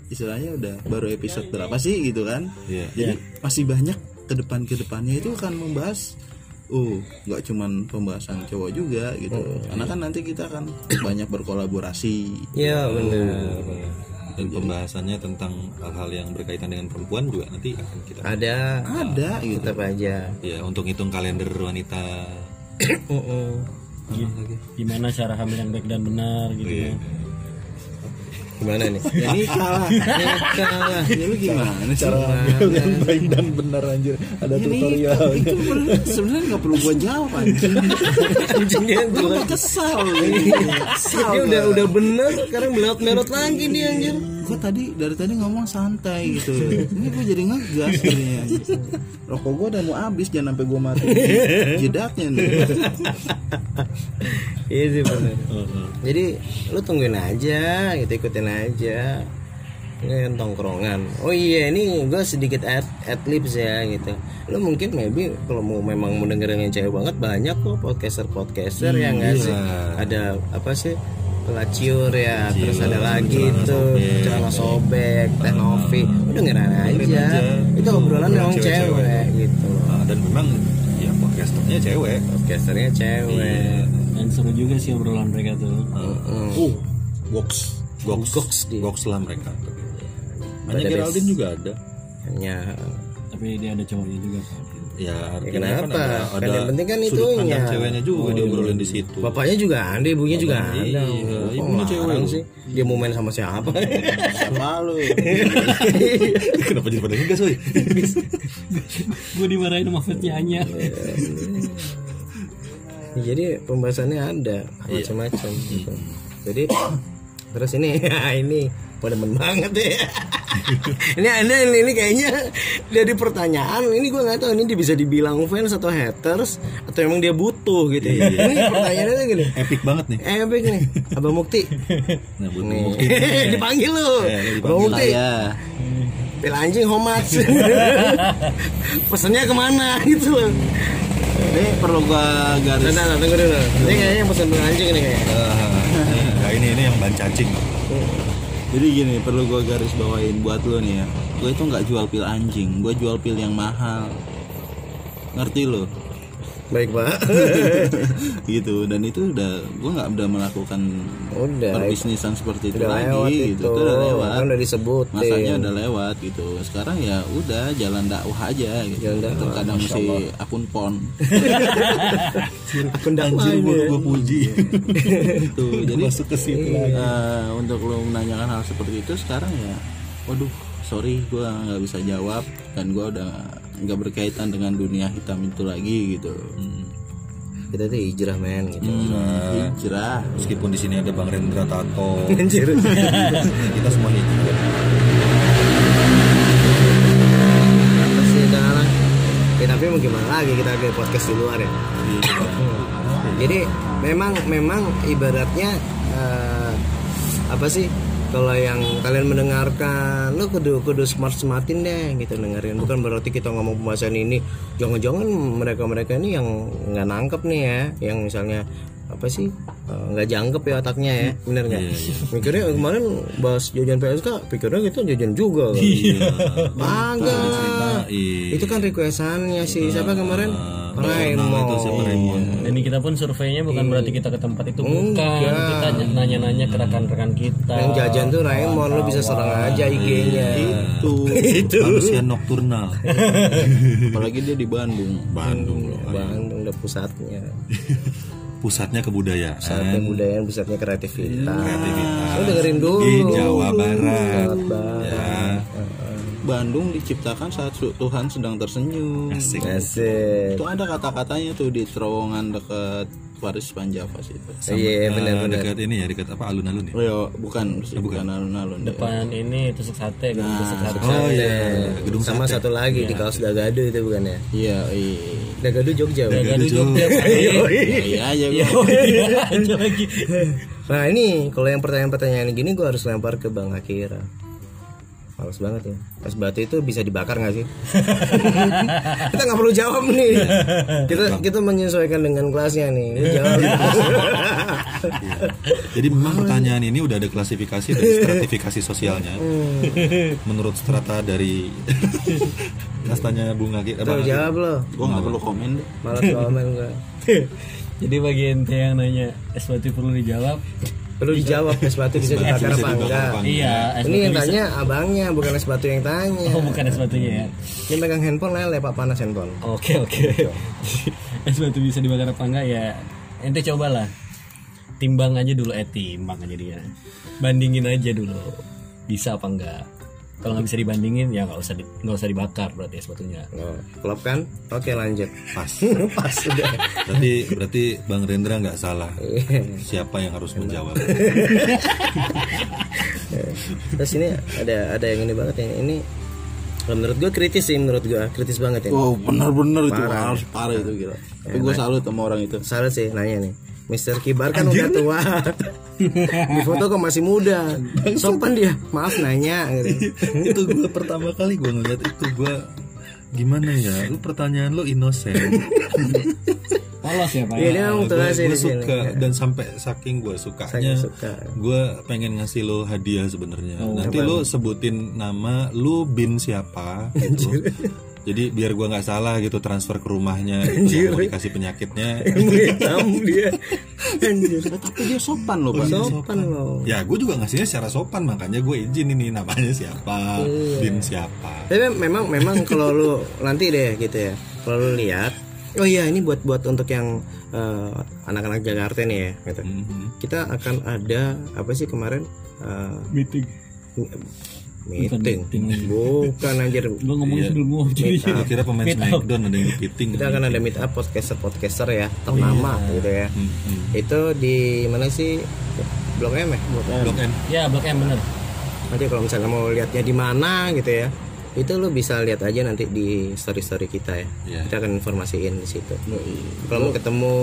istilahnya udah baru episode berapa sih gitu kan Iya. jadi masih banyak ke depan ke depannya itu akan membahas uh nggak cuman pembahasan cowok juga gitu karena kan nanti kita akan [coughs] banyak berkolaborasi Iya benar. dan pembahasannya tentang hal-hal yang berkaitan dengan perempuan juga nanti akan kita Ada ada gitu tetap aja. ya untuk hitung kalender wanita [coughs] Mm-mm. gimana cara hamil yang baik dan benar gitu Iya. kan Gimana nih? [laughs] ya nikah lah Nikah lah. ya lu gimana sih Gimana? baik dan benar anjir ada Ya, nikah. itu bener- sebenarnya nggak perlu gua jawab anjing [laughs] Anjing dia gua kesal kesal Dia udah udah bener sekarang belot-belot lagi dia anjir. Gue tadi dari tadi ngomong santai gitu ini gue jadi ngegas jadinya rokok gue udah mau habis jangan sampai gue mati jedaknya nih Iya sih bener. Jadi lu tungguin aja, gitu ikutin aja. Ini kan tongkrongan. Oh iya ini gue sedikit ad adlibs ya gitu. Lu mungkin maybe kalau mau memang mau dengerin yang cewek banget banyak kok podcaster podcaster yang nggak sih. Ada apa sih? Pelaciur ya, terus ada lagi tuh celana sobek, teh novi, udah dengerin aja. Itu obrolan memang cewek gitu. Nah, dan memang ya podcasternya cewek Podcasternya cewek. dan seru juga sih obrolan mereka tuh Mm. uh box box Goks dia. box lah mereka banyak base. Geraldine juga ada Hanya tapi tapi dia ada cowoknya juga kan ya artinya kenapa? kan ada, Kan ada yang penting kan itunya. pandang ceweknya juga diobrolin di situ Bapaknya juga ada, ibunya juga ada. iya, Kok ibunya cewek sih. Dia mau main sama siapa? Siapa lu? [laughs] kenapa jadi pada ngegas woy [laughs] gue dimarahin sama Fatnya hanya Ya, [laughs] Jadi pembahasannya ada macam-macam. gitu. Jadi terus ini ya ini pada banget ya. [laughs] ini ini, ini kayaknya dari pertanyaan ini gue nggak tahu ini bisa dibilang fans atau haters atau emang dia butuh gitu. ini pertanyaannya gini. epic banget nih Epic nih, Abang Mukti. nah buat Nih, bukti [laughs] dipanggil lu. Abang Mukti. Saya Pil anjing how much? [laughs] Pesennya ke mana gitu loh. ini perlu gua garis Nah, nah, tunggu dulu. Ini kayaknya pil anjing nih kayaknya. nah ini ini yang ban cacing Jadi gini, perlu gue garis bawain buat lo nih ya. Gue itu nggak jual pil anjing, gue jual pil yang mahal. Ngerti lo? Baik, Pak. [laughs] gitu. Dan itu udah, gue nggak udah melakukan Udah. perbisnisan seperti itu Udah lagi. lewat gitu. itu. Itu udah lewat. Kan udah disebutin. Masanya udah lewat gitu. Sekarang ya udah jalan dakwah aja gitu. Jalan dakwah, Itu kadang mesti akun pon. [laughs] Akun dakwah ini. ya. gue puji [laughs] gitu. Jadi masuk ke situ eh, untuk lo menanyakan hal seperti itu sekarang ya, waduh, sorry gue nggak bisa jawab dan gue udah nggak berkaitan dengan dunia hitam itu lagi gitu. Kita tuh hijrah, men gitu. Hijrah. meskipun di sini ada bang Rendra Tato [laughs] kita semua hijrah. Ya, tapi mau gimana lagi kita ke podcast di luar ya. Jadi memang memang ibaratnya eh, apa sih kalau yang kalian mendengarkan lu kudu kudu smart smartin deh gitu dengerin. Bukan berarti kita ngomong pembahasan ini. Jangan-jangan mereka mereka ini yang nggak nangkep nih ya yang misalnya apa sih eh, nggak jangkep ya otaknya ya bener nggak? Mikirnya kemarin bahas jajan PSK pikirnya kita jajan juga. Iya. Agak. itu kan requestannya sih. Siapa kemarin Raymond itu siapa Raymond dan ini kita pun surveinya bukan berarti kita ke tempat itu bukan. Kita nanya-nanya ke rekan-rekan kita. Yang jajan tuh Raymond lu bisa serang aja IG-nya. Itu. [laughs] manusia nokturnal. [laughs] Apalagi dia di Bandung. Bandung loh. Bandung udah pusatnya. [laughs] Pusatnya kebudayaan. Pusatnya budaya pusatnya kreativitas. Kreativitas. Lu dengerin dulu. Di Jawa Barat. Jawa Barat. ya Bandung diciptakan saat Tuhan sedang tersenyum. asik Asik. Itu ada kata-katanya tuh di terowongan dekat Paris Panjava situ. Iya Eh, benar-benar. dekat ini ya dekat apa alun-alun ya Oh ya, bukan, bukan alun-alun. ya. depan ini tusuk sate gitu, tusuk sate oh iya gedung Sama satu lagi di kaos Dagado itu bukan ya? Iya, iya. Dagado Jogja. Gado Jogja Iya iya aja lagi Nah ini kalau yang pertanyaan-pertanyaan gini gue harus lempar ke Bang Akira. Males banget ya. Es batu itu bisa dibakar nggak sih? [laughs] kita nggak perlu jawab nih. Kita kita menyesuaikan dengan kelasnya nih. [laughs] Jawab. Jadi memang pertanyaan ini udah ada klasifikasi dan [laughs] stratifikasi sosialnya. Menurut strata dari kastanya bunga kita Tuh jawab lo. Gua nggak perlu komen deh. Malas komen gue. jadi bagi ente yang nanya es batu perlu dijawab Perlu dijawab es batu bisa dibakar apa enggak? iya Ini yang bisa tanya abangnya bukan es batu yang tanya. oh bukan es batunya ya Dia megang handphone lele pak panas handphone. Oke oke. [laughs] es batu bisa dibakar apa enggak ya? Ente cobalah. Timbang aja dulu eh timbang aja dia. Bandingin aja dulu. Bisa apa enggak? Kalau nggak bisa dibandingin ya nggak usah di- nggak usah dibakar berarti es batunya. Oh, klop kan? Oke lanjut. pas. [laughs] Pas sudah. Berarti berarti Bang Rendra nggak salah. Iya. Siapa yang harus menjawab? [laughs] Terus ini ada ada yang ini banget yang ini menurut gue kritis sih menurut gue kritis banget ini. Wow, benar-benar itu harus parah itu gila. Tapi gue salut sama orang itu. Salah sih nanya nih. Mister Kibar kan udah tua. [laughs] Di foto kok masih muda. Sopan dia. Maaf nanya gitu. [laughs] itu gue pertama kali gue ngeliat itu gue gimana ya? Lu pertanyaan lu inosen. [laughs] Polos ya pak. Iya tua sih gue di sini. suka dan sampai saking gue sukanya Saking suka. gue pengen ngasih lo hadiah sebenarnya nanti lo sebutin nama lu bin siapa gitu. Jadi biar gua nggak salah gitu transfer ke rumahnya gitu, yang mau dikasih penyakitnya. [laughs] hitam dia anjir. Tapi dia sopan loh pak. Sopan loh. Ya gue juga ngasihnya secara sopan makanya gue izin ini namanya siapa, bin siapa. tapi memang memang kalau lu nanti deh gitu ya. Kalau lu lihat oh iya ini buat buat untuk yang eh, anak-anak Jakarta nih ya gitu. Mhm. kita akan ada apa sih kemarin eh, meeting meeting. bukan anjir. Lo ngomong sebelum gua jadi kira pemain Smackdown ada yang kepiting. kita akan ada meet up podcaster podcaster ya ternama gitu ya. Mhm. itu di mana sih? Blok M ya? Blok M. ya blok M bener. Nanti kalau misalnya mau lihatnya di mana gitu ya itu lu bisa lihat aja nanti di story story kita ya Iya. kita akan informasiin di situ kalau mau ketemu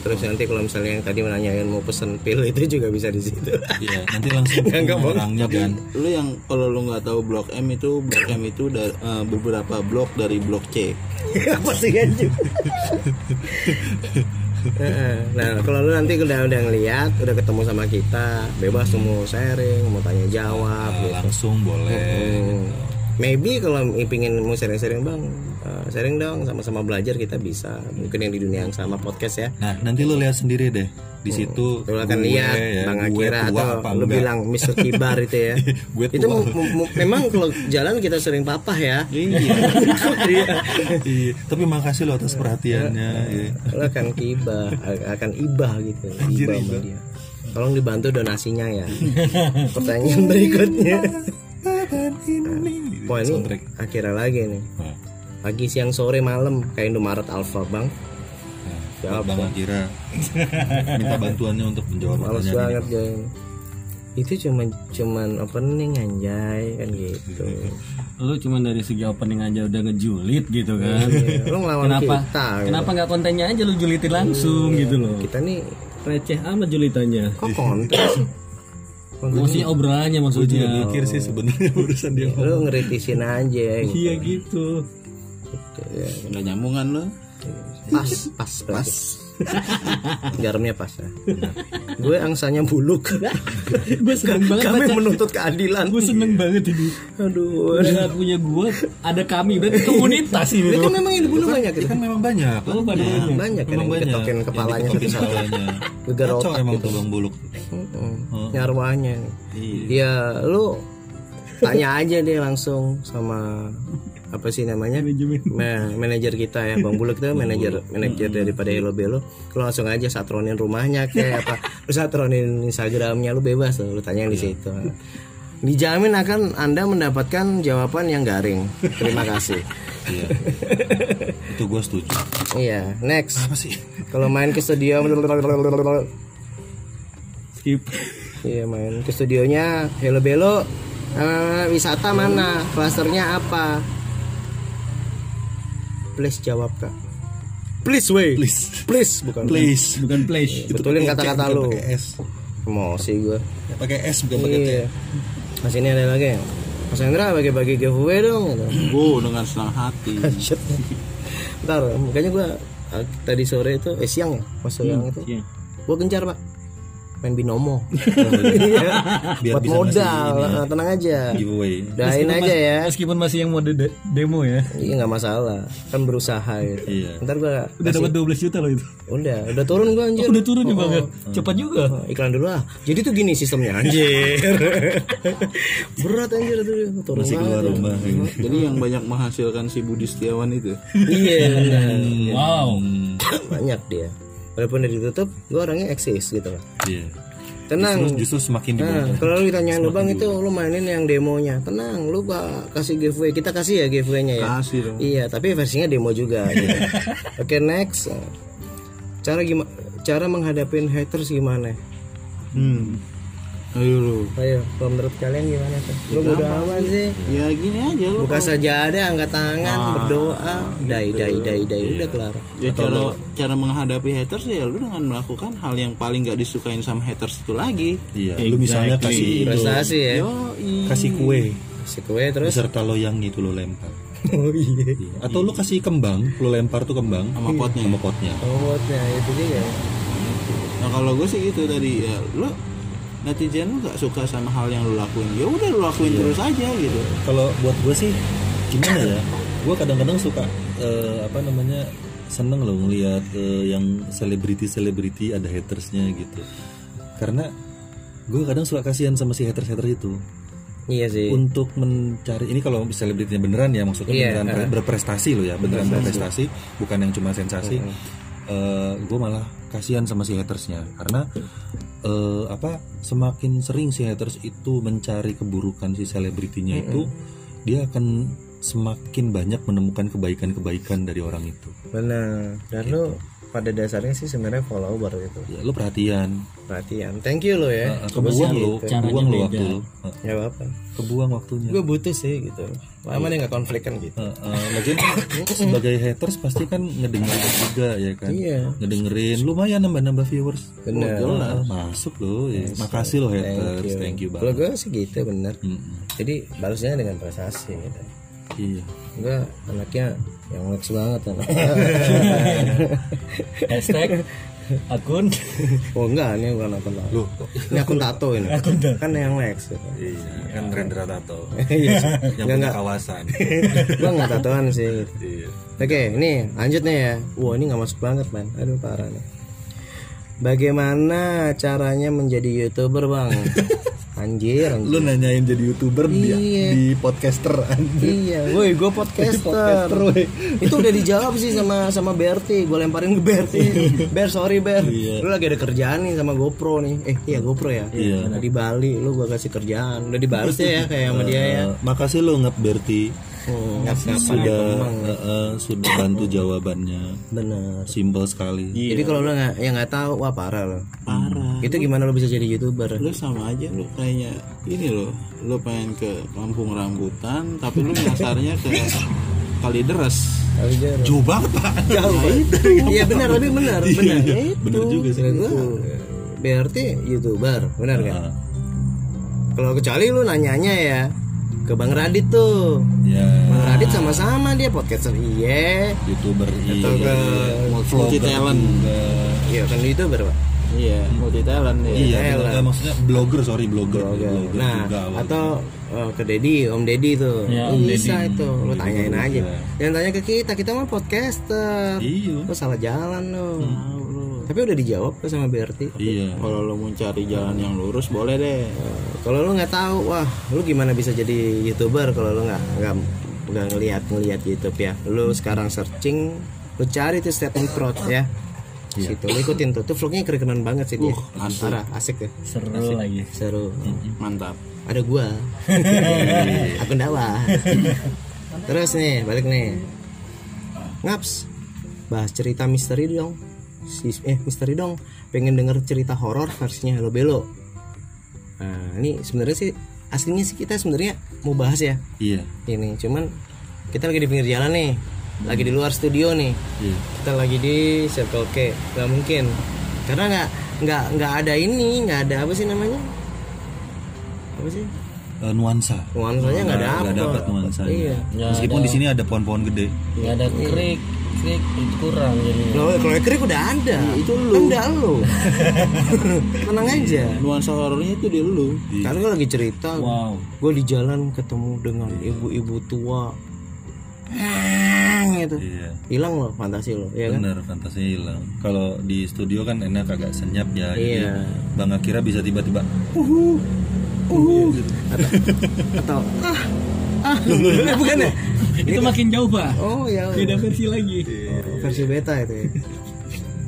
terus nanti kalau misalnya yang tadi menanyain mau pesen pil itu juga bisa di situ Iya, nanti langsung Enggak, [laughs] Bang. orangnya kan. lu yang kalau lu nggak tahu blok M itu blok M itu da- eh, beberapa blok dari blok C apa sih anjing [laughs] nah kalau lu nanti udah udah ngeliat udah ketemu sama kita bebas tuh mau sharing mau tanya jawab Nah, gitu langsung boleh. Hmm. Maybe kalau pingin mau sharing-sharing bang, eh, sharing dong sama-sama belajar kita bisa. Mungkin yang di dunia yang sama podcast ya. Nah, nanti lu lihat sendiri deh. Di situ Lu akan gue, lihat ya, Bang Akira tua atau apa lu enggak. bilang Mr. Kibar itu ya. [laughs] Gue itu memang kalau jalan kita sering papah ya. Iya. [laughs] Iya, tapi makasih lo atas perhatiannya. iya. Lu akan kiba, akan ibah gitu. Ibah sama ibah. dia. Tolong dibantu donasinya ya. Pertanyaan berikutnya. [laughs] Wah ini Soundtrack. akhirnya lagi nih. Nah, Pagi, siang, sore, malam kayak Indomaret Alfa bang. nah, Siapa? Bang Akira [laughs] minta bantuannya untuk menjawab Males banget ini. Joy. Itu cuman cuman opening anjay kan gitu. lu cuma dari segi opening aja udah ngejulit gitu kan Iya, Lu ngelawan kenapa kita. gitu. kenapa nggak kontennya aja lu julitin langsung gitu loh Kita nih receh amat julitannya kok konten maksudnya obrolannya Gue juga maksudnya mikir sih sebenarnya [laughs] urusan dia. lu ngeritisin aja gitu. iya gitu Gitu, ya. nggak nyambungan lo Pas, pas, pas. Garamnya pas ya. Gue angsanya buluk. gue seneng banget Kami baca menuntut keadilan. gue seneng banget ini Aduh. udah gak punya gue ada kami berarti komunitas ini Itu memang yang dibunuh banyak gitu. Kan memang banyak. Oh, banyak. Banyak kan Memang yang banyak. diketokin Yang kepalanya satu-satu. kepalanya. Gegar otak emang gitu. tuh Bang Buluk. Mm-mm. Nyarwanya. Iya. Ya lu tanya aja deh langsung sama apa sih namanya? Ma- manajer kita ya Bang Buluk itu manajer manajer daripada Hello Belo lu langsung aja satronin rumahnya kayak apa? Lu satronin Instagramnya lu bebas lu tanya di situ. Dijamin akan anda mendapatkan jawaban yang garing. Terima kasih. Iya. Itu gue setuju. iya next. Apa sih? kalau main ke studio skip. Iya main ke studionya Hello Belo eh, wisata mana? Klasternya apa please jawab kak please wey [laughs] Please. please bukan Please. bukan place betulin kata-kata lu Pakai S. emosi gue Pakai S bukan pakai T. iya Mas ini ada lagi Mas Hendra bagi-bagi giveaway dong gitu. bu dengan senang hati. [laughs] Ntar makanya gue tadi sore itu eh siang ya pas siang itu Iya. gue gencar pak main binomo [laughs] Iya. Biar buat bisa modal ini. eh, tenang aja Giveaway. Dahin aja ya meskipun masih yang mode de- demo ya Iya nggak masalah, kan berusaha gitu. Iya. Ntar gua udah dapat 12 juta loh itu udah, udah turun gua anjir. oh, udah turun ya bang ya? cepat juga Oh, iklan dulu ah. Jadi tuh gini sistemnya anjir. [laughs] Berat anjir tuh turun Masih keluar rumah. jadi yang banyak menghasilkan si Budi Setiawan itu Iya, benar. wow banyak dia. Walaupun udah ditutup, gua orangnya eksis gitu kan. Iya. Tenang. Justru, justru semakin Nah, kalau lu ditanyain lu bang itu lu mainin yang demonya, tenang, lu gak kasih giveaway, kita kasih ya giveaway-nya ya. kasih dong Iya, tapi versinya demo juga. gitu. [laughs] Oke next, cara gimana? Cara menghadapin haters gimana? hmm ayo lu Ayo, kalau menurut kalian gimana tuh? Lu udah aman sih? ya gini aja lu Buka saja ada, angkat tangan, berdoa, dai dai dai dai udah kelar. ya cara cara menghadapi haters ya lu dengan melakukan hal yang paling gak disukain sama haters itu lagi Iya. Lu misalnya kasih itu, Prestasi ya. yo kasih kue Si kue terus. beserta loyang gitu lo lempar. [laughs] Oh iya. Iya. Atau lu kasih kembang, lu lempar tuh kembang sama potnya sama potnya. Oh, buatnya itu juga. ya. nah kalau gue sih gitu tadi ya lu netizen lu gak suka sama hal yang lu lakuin. Ya udah lu lakuin terus aja gitu. Kalau buat gue sih gimana ya? gue kadang-kadang suka eh, apa namanya seneng loh ngelihat eh, yang selebriti selebriti ada hatersnya gitu. Karena gue kadang suka kasihan sama si haters haters itu. Iya sih. Untuk mencari ini kalau selebritinya beneran ya maksudnya Iya, beneran pre- berprestasi loh ya beneran berprestasi bukan yang cuma sensasi. Gue malah kasihan sama si hatersnya. Karena eh, apa semakin sering si haters itu mencari keburukan si selebritinya itu dia akan semakin banyak menemukan kebaikan-kebaikan dari orang itu. Benar. Dan lu pada dasarnya sih sebenarnya follower gitu ya lo perhatian. Perhatian. Thank you lo ya. Eh, kebuang lo kebuang lo waktu lo Eh, ya apa kebuang waktunya. Gue butuh sih gitu. Lama nih nggak konflik kan gitu. Eh, eh, lagian kan sebagai haters pasti kan ngedengerin juga ya kan? Iya. ngedengerin. Lumayan nambah-nambah viewers. Bener. Oh, jelas. masuk loh ya. makasih loh haters. thank you, kalau banget. gue sih gitu bener Mm-mm. jadi balasnya dengan prestasi gitu iya gue anaknya yang next banget kan [laughs] hashtag akun oh enggak ini bukan akun tato ini akun tato ini kan yang next gitu. iya kan Rendra Tato [laughs] Iya. yang punya kawasan [laughs] gue nggak tatoan sih gitu. iya Oke, ini lanjut nih ya. Wah, ini nggak masuk banget, man. Aduh, parah nih. Bagaimana caranya menjadi youtuber, bang? Anjir, anjir. Lu nanyain jadi youtuber Iya. di podcaster anjir. Iya, woi, gue podcaster. Itu udah dijawab sih sama sama Berti. Gue lemparin ke Berti. Ber, sorry Ber. Lu lagi ada kerjaan nih sama GoPro nih. Eh, iya GoPro ya. Iya. Di Bali, lu gue kasih kerjaan. Udah dibalas ya kayak sama dia ya. Eh, makasih lo ngap Berti Oh, sudah eh, eh, sudah bantu jawabannya. Bener. simpel sekali. Jadi kalau lu nggak yang nggak tahu, wah parah lo. parah. Itu gimana lu bisa jadi youtuber? lu sama aja lu kayaknya ini loh. Lu pengen ke kampung rambutan tapi lu nyasarnya ke [laughs] Kalideres. Jauh banget pak. Jauh [laughs] Iya benar, tapi benar, benar. Ya itu. bener juga sih. Berarti youtuber, benar kan? Kalau kecuali lu nanyanya ya ke Bang Radit tuh. ya Bang Radit sama-sama dia podcaster iya. youtuber Atau iya ke multi talent iya kan youtuber, Pak. Iya multi talent ya iya Talent. Eh, maksudnya blogger sorry blogger blogger, Nah, juga atau eh, ke Dedi, Om Dedi tuh. Ya, Om Bisa itu. Lu tanyain aja. juga. Jangan tanya ke kita, kita mah podcaster. iya Lu salah jalan lu. Tapi udah dijawab kok sama Berti. iya kalau lu mau cari jalan yang lurus boleh deh Kalau lu nggak tahu, wah, lu gimana bisa jadi youtuber kalau lu nggak nggak nggak ngelihat ngelihat YouTube ya. Lu sekarang searching, lu cari tuh statement prod ya. Di Situ lu ikutin tuh, tuh vlognya keren banget sih dia. Parah, asik ya, seru lagi seru. mantap Ada gua, [laughs] akun dakwah. Terus nih, balik nih. Ngaps, bahas cerita misteri dong. Si, eh misteri dong. Pengen denger cerita horor versinya Hello Belo. Nah, ini sebenarnya sih aslinya sih kita sebenarnya mau bahas ya iya ini cuman kita lagi di pinggir jalan nih lagi di luar studio nih. Iya. Kita lagi di Circle K. Nggak mungkin. Karena nggak nggak nggak ada ini nggak ada apa sih namanya? Apa sih? Eh, nuansa. Nuansanya nggak ada nggak apa dapat nuansanya. Iya. Meskipun di sini ada pohon-pohon gede. Nggak ada krik krik itu kurang jadinya. Kalau kalau krik udah ada. Itu lu. Kan udah lu. [laughs] Tenang aja. Nuansa horornya itu di lu. Karena gue lagi cerita. Wow. Gue di jalan ketemu dengan ibu-ibu tua Gitu iya. Hilang loh fantasi lo ya kan? Bener fantasi hilang. Kalau di studio kan enak agak senyap ya jadi Iya. bang Akira bisa tiba-tiba atau ah ah. [laughs] Bukan ya? Itu makin jauh pak. Oh ya beda versi lagi. Oh, versi beta itu ya.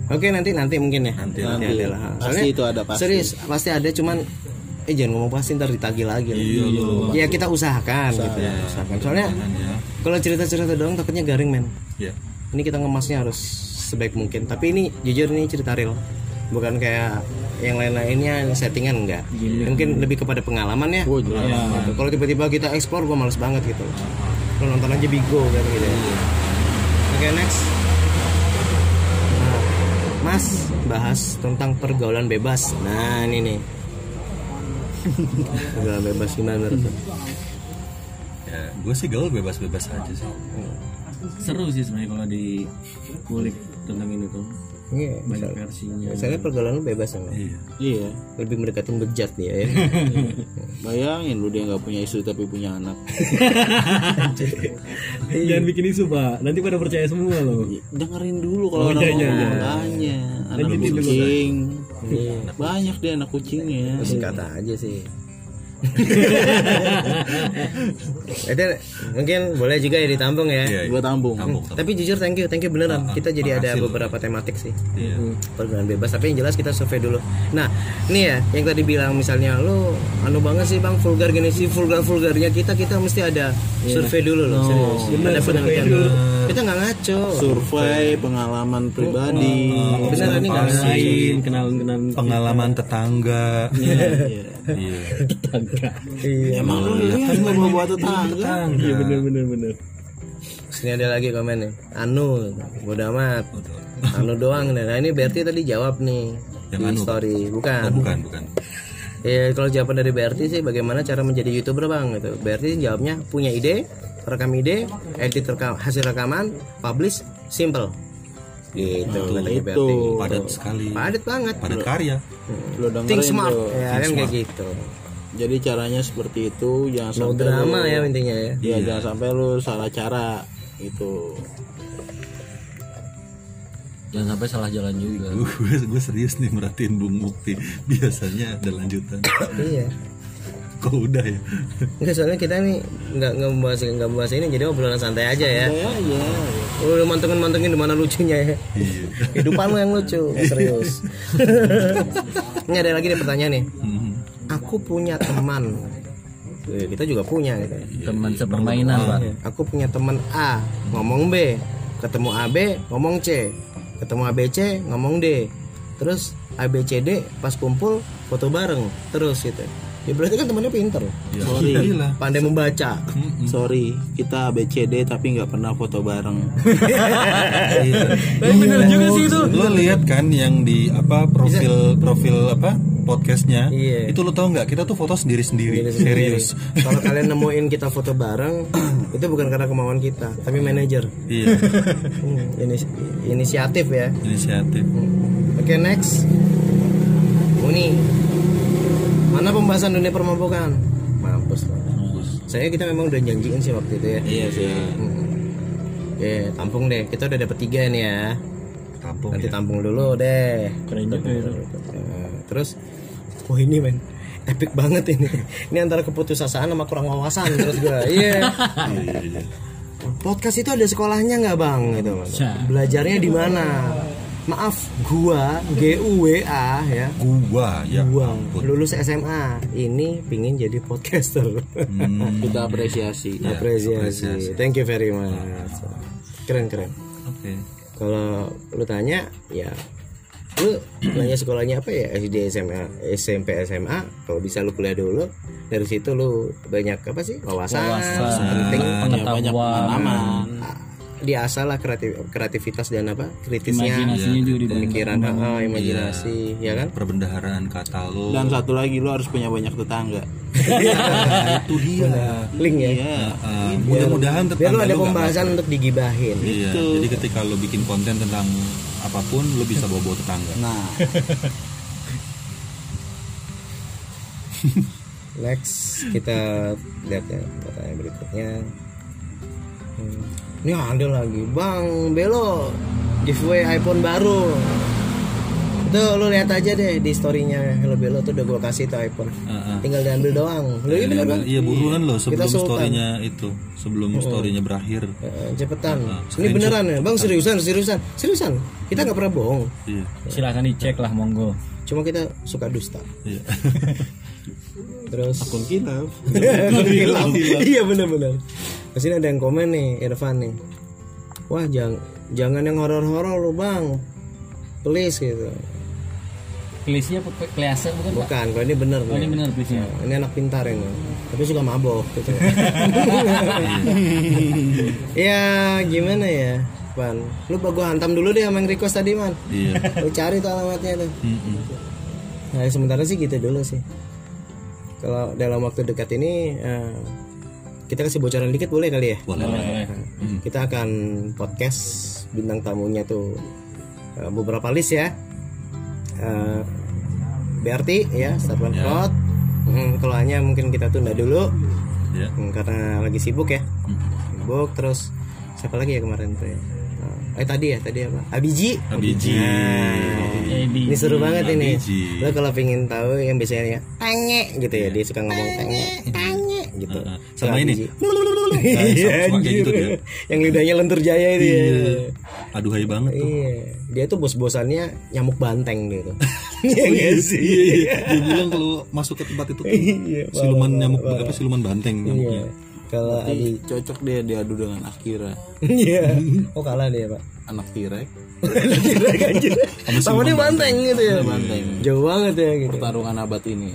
Oke nanti nanti mungkin ya. Nanti, nanti ada. lah. Pasti itu ada, pasti. Serius pasti ada cuman eh jangan ngomong pasti ntar ditagih lagi. iya loh Ya kita usahakan gitu. Usahakan. Soalnya ya kalau cerita-cerita doang takutnya garing men. ya Ini kita ngemasnya harus sebaik mungkin. Tapi ini jujur ini cerita real. Bukan kayak yang lain-lainnya settingan enggak. Mungkin lebih kepada pengalaman ya. Gitu. Kalau tiba-tiba kita explore gue males banget gitu. Lo nonton aja Bigo kan gitu ya. Oke next. Nah, Mas bahas tentang pergaulan bebas. Nah ini nih. Pergaulan bebas gimana lo? ya gue sih gaul bebas-bebas aja sih. Seru sih sebenarnya kalau di kulik tentang ini tuh. Iya, banyak versinya. Misalnya pergaulan lu bebas sama. Iya. iya. Lebih mendekatin bejat dia ya. [laughs] bayangin lu dia nggak punya istri tapi punya anak. Jangan bikin isu pak. Nanti pada percaya semua loh. Dengerin dulu kalau Oh, orang iya, iya, ngomong iya. anak Lanjutin kucing banyak dia anak kucingnya Kata aja sih. [laughs] Itu mungkin boleh juga ya ditampung ya. Iya. gua tampung Tampung, tampung. Tapi jujur thank you, thank you beneran. Kita jadi ada makasih loh. beberapa tematik sih. Iya. pergaulan bebas tapi yang jelas kita survei dulu nah ini ya yang tadi bilang misalnya lu anu banget sih bang vulgar gini sih vulgar vulgarnya kita kita mesti ada survei dulu loh serius ada penelitian dulu kita nggak ngaco survei pengalaman pribadi bener ini nggak ngaco lain kenalan kenalan Pengalaman tetangga. Iya. Iya. [laughs] iya. Emang lu lihat kan gua buat tetangga. Iya bener bener bener sini ada lagi komen nih. Anu bodo amat. Anu doang nih. nah ini Berti tadi jawab nih Yang di anu, story. Oh, bukan bukan, bukan. Ya kalau jawaban dari Berti sih bagaimana cara menjadi youtuber bang gitu. Berti jawabnya punya ide, rekam ide, edit rekam, hasil rekaman, publish, simple. Gitu katanya Berti. Padat sekali. Padat banget. Padat karya. lu dengerin Think smart, tuh. ya kan kayak gitu. jadi caranya seperti itu jangan No sampai drama lu, ya intinya ya. ya jangan sampai lu salah cara gitu jangan sampai salah jalan juga [laughs] gue gue serius nih merhatiin Bung Mukti biasanya ada lanjutan Iya. Kok udah ya Enggak soalnya kita nih nggak nggak membahas nggak membahas ini jadi obrolan santai aja ya. ya ya Lu mantengin mantengin di mana lucunya ya. iya Kehidupan lu yang lucu, [laughs] serius. ini ada lagi nih pertanyaan nih. Hmm. Aku punya teman. Eh, Kita juga punya gitu. teman sepermainan pak Aku punya teman A ngomong B, ketemu AB ngomong C, ketemu ABC ngomong D. Terus ABCD pas kumpul foto bareng terus gitu. Ya berarti kan temannya pinter, ya, Sorry. gila pandai membaca. sorry kita BCD tapi nggak pernah foto bareng. [laughs] Bener juga sih itu. Lo lihat kan yang di apa profil profil apa podcastnya? Iya. itu lo tau nggak? Kita tuh foto sendiri sendiri serius. Kalau kalian [laughs] nemuin kita foto bareng, [clears throat] itu bukan karena kemauan kita, tapi manajer. iya. [laughs] Hmm, inis- inisiatif ya. inisiatif. Oke next. Uni Mana pembahasan dunia permabaukan Mampus lah Saya kita memang udah janjiin sih waktu itu ya. Iya sih. Hmm. Oke tampung deh. Kita udah dapet tiga nih ya. Kampung Nanti ya. tampung dulu deh. Keren juga itu. Nah, Terus? Wah ini men. Epic banget ini. Ini antara keputusasaan sama kurang wawasan Terus gue Iya. Iya iya. Podcast itu ada sekolahnya nggak bang? Gitu Belajarnya di mana Maaf gua GUWA ya. Gua ya. Gua ampun. lulus SMA ini pingin jadi podcaster. Hmm, kita apresiasi. Ya, apresiasi. thank you very much. Keren keren. Oke. Kalau lu tanya ya lu nanya sekolahnya apa ya? SD SMA SMP SMA kalau bisa lu kuliah dulu dari situ lu banyak apa sih? Wawasan, penting. Banyak pengalaman diasah lah kreatif, kreativitas dan apa kritisnya imajinasinya juga di pemikiran ah, imajinasi ya kan? perbendaharaan kata lo. Dan satu lagi lu harus punya banyak tetangga. Nah, [laughs] itu dia. Link ya? Iya. Ah, mudah-mudahan biar lu tetangga ada lu nggak pembahasan untuk digibahin. Iya, jadi ketika lo bikin konten tentang apa pun lo bisa bawa-bawa tetangga. nah. [laughs] Next kita lihat ya pertanyaan berikutnya. Hmm. Ini ada lagi, Bang Belo giveaway iPhone baru. Itu lu lihat aja deh di storynya Hello Belo tuh udah gua kasih tuh iPhone. Heeh. Tinggal diambil doang. Lu iya bener kan? Iya buruan loh sebelum storynya itu, sebelum storynya berakhir. Eh, cepetan. Ah, Ini beneran ya, Bang seriusan, seriusan, seriusan. Kita nggak pernah bohong. Iya, silahkan dicek lah monggo Cuma kita suka dusta. iya. [laughs] Terus akun kita Hilaf. iya benar-benar ke sini ada yang komen nih Irfan nih wah jangan jangan yang horor-horor lu bang please gitu Kelisnya kelihatan bukan pak? bukan kalau ini bener Oh, ini nih. benar kelisnya. ini anak pintar ini tapi suka mabok gitu [laughs] ya gimana ya Pan lu gua hantam dulu deh sama yang request tadi man Iya. lu cari tuh alamatnya tuh Mm-mm. Nah sementara sih gitu dulu sih. Kalau dalam waktu dekat ini eh, kita kasih bocoran dikit boleh kali ya? Boleh. Boleh, boleh. Kita akan podcast bintang tamunya tuh eh, beberapa list ya. Eh, BRT ya Starman Ya. Cloud Hmm, kalau hanya mungkin kita tunda dulu. Ya. Hmm, karena lagi sibuk ya. Sibuk terus siapa lagi ya kemarin tuh ya Eh, tadi ya tadi apa? Abiji? Abiji. Ini seru banget ini. Abiji. lo kalau pengen tahu yang biasanya ya tenge gitu ya dia suka ngomong tenge tenge gitu. Sama ini. Nah, [laughs] Iya, kayak gitu dia. yang lidahnya lentur jaya itu ya. Aduhai banget tuh. Iya. Dia tuh bos-bosannya nyamuk banteng gitu [laughs] iya sih? Iya, iya. dia bilang kalau masuk ke tempat itu tuh Iya, siluman nyamuk apa siluman banteng iya. nyamuknya kalau Abi cocok dia diadu dengan Akira. Iya. Oh kalah dia pak. Anak Tirek Tirek anjir sama dia banteng gitu ya. Banteng. Jauh banget ya gitu. Pertarungan abad ini.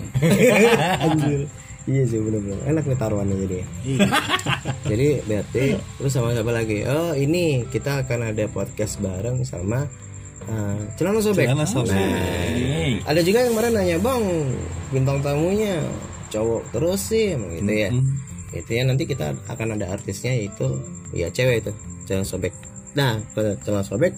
[laughs] Anjir. Iya sih bener-bener enak nih taruhannya jadi. [laughs] jadi berarti terus sama siapa lagi? Oh ini kita akan ada podcast bareng sama uh, Celana Sobek. Celana Sobek. Nah, ada juga yang kemarin nanya bang bintang tamunya cowok terus sih gitu ya. Itu ya nanti kita akan ada artisnya yaitu ya cewek itu Celana Sobek. Nah Celana Sobek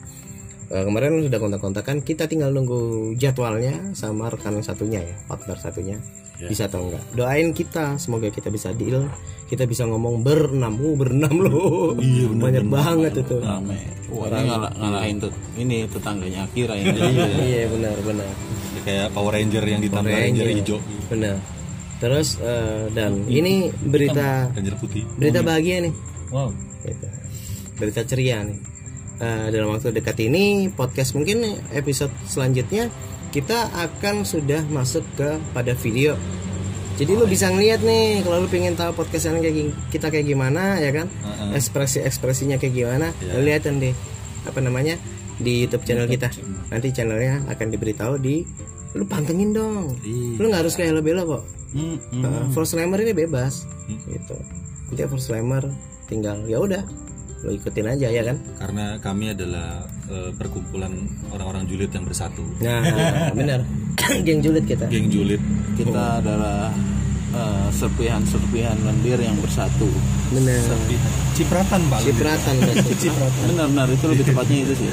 eh, kemarin sudah kontak-kontakan kita tinggal nunggu jadwalnya sama rekan satunya ya partner satunya. Bisa atau enggak? Doain kita semoga kita bisa deal kita bisa ngomong berenam. Uh berenam loh. Iya, bener, banyak banget itu. Rame. Ini ngalah, ngalahin tuh ini tetangganya Akira ini. [laughs] Iya benar benar. Kayak Power Ranger yang ditambah Ranger. hijau. Benar terus eh, dan ini berita putih. berita bahagia nih. Wow. Gitu. berita ceria nih. Eh, dalam waktu dekat ini podcast mungkin episode selanjutnya kita akan sudah masuk ke pada video. Jadi lu bisa ngeliat nih kalau lu pengen tahu podcastnya kayak kita kayak gimana ya kan? Ekspresi ekspresinya kayak gimana lu liatin deh apa namanya di YouTube channel kita. nanti channelnya akan diberitahu di lu pantengin dong. Iya. lu nggak harus kayak bela kok. Hmm, hmm. Uh, first timer ini bebas. Gitu. Nanti first timer tinggal ya udah lo ikutin aja ya kan? Karena kami adalah eh, perkumpulan orang-orang julid yang bersatu. Nah [laughs] benar. [coughs] Geng julid kita. Geng julid. Kita adalah eh, serpihan-serpihan lendir yang bersatu. Benar. Cipratan pak cipratan berarti. benar-benar itu lebih tepatnya itu sih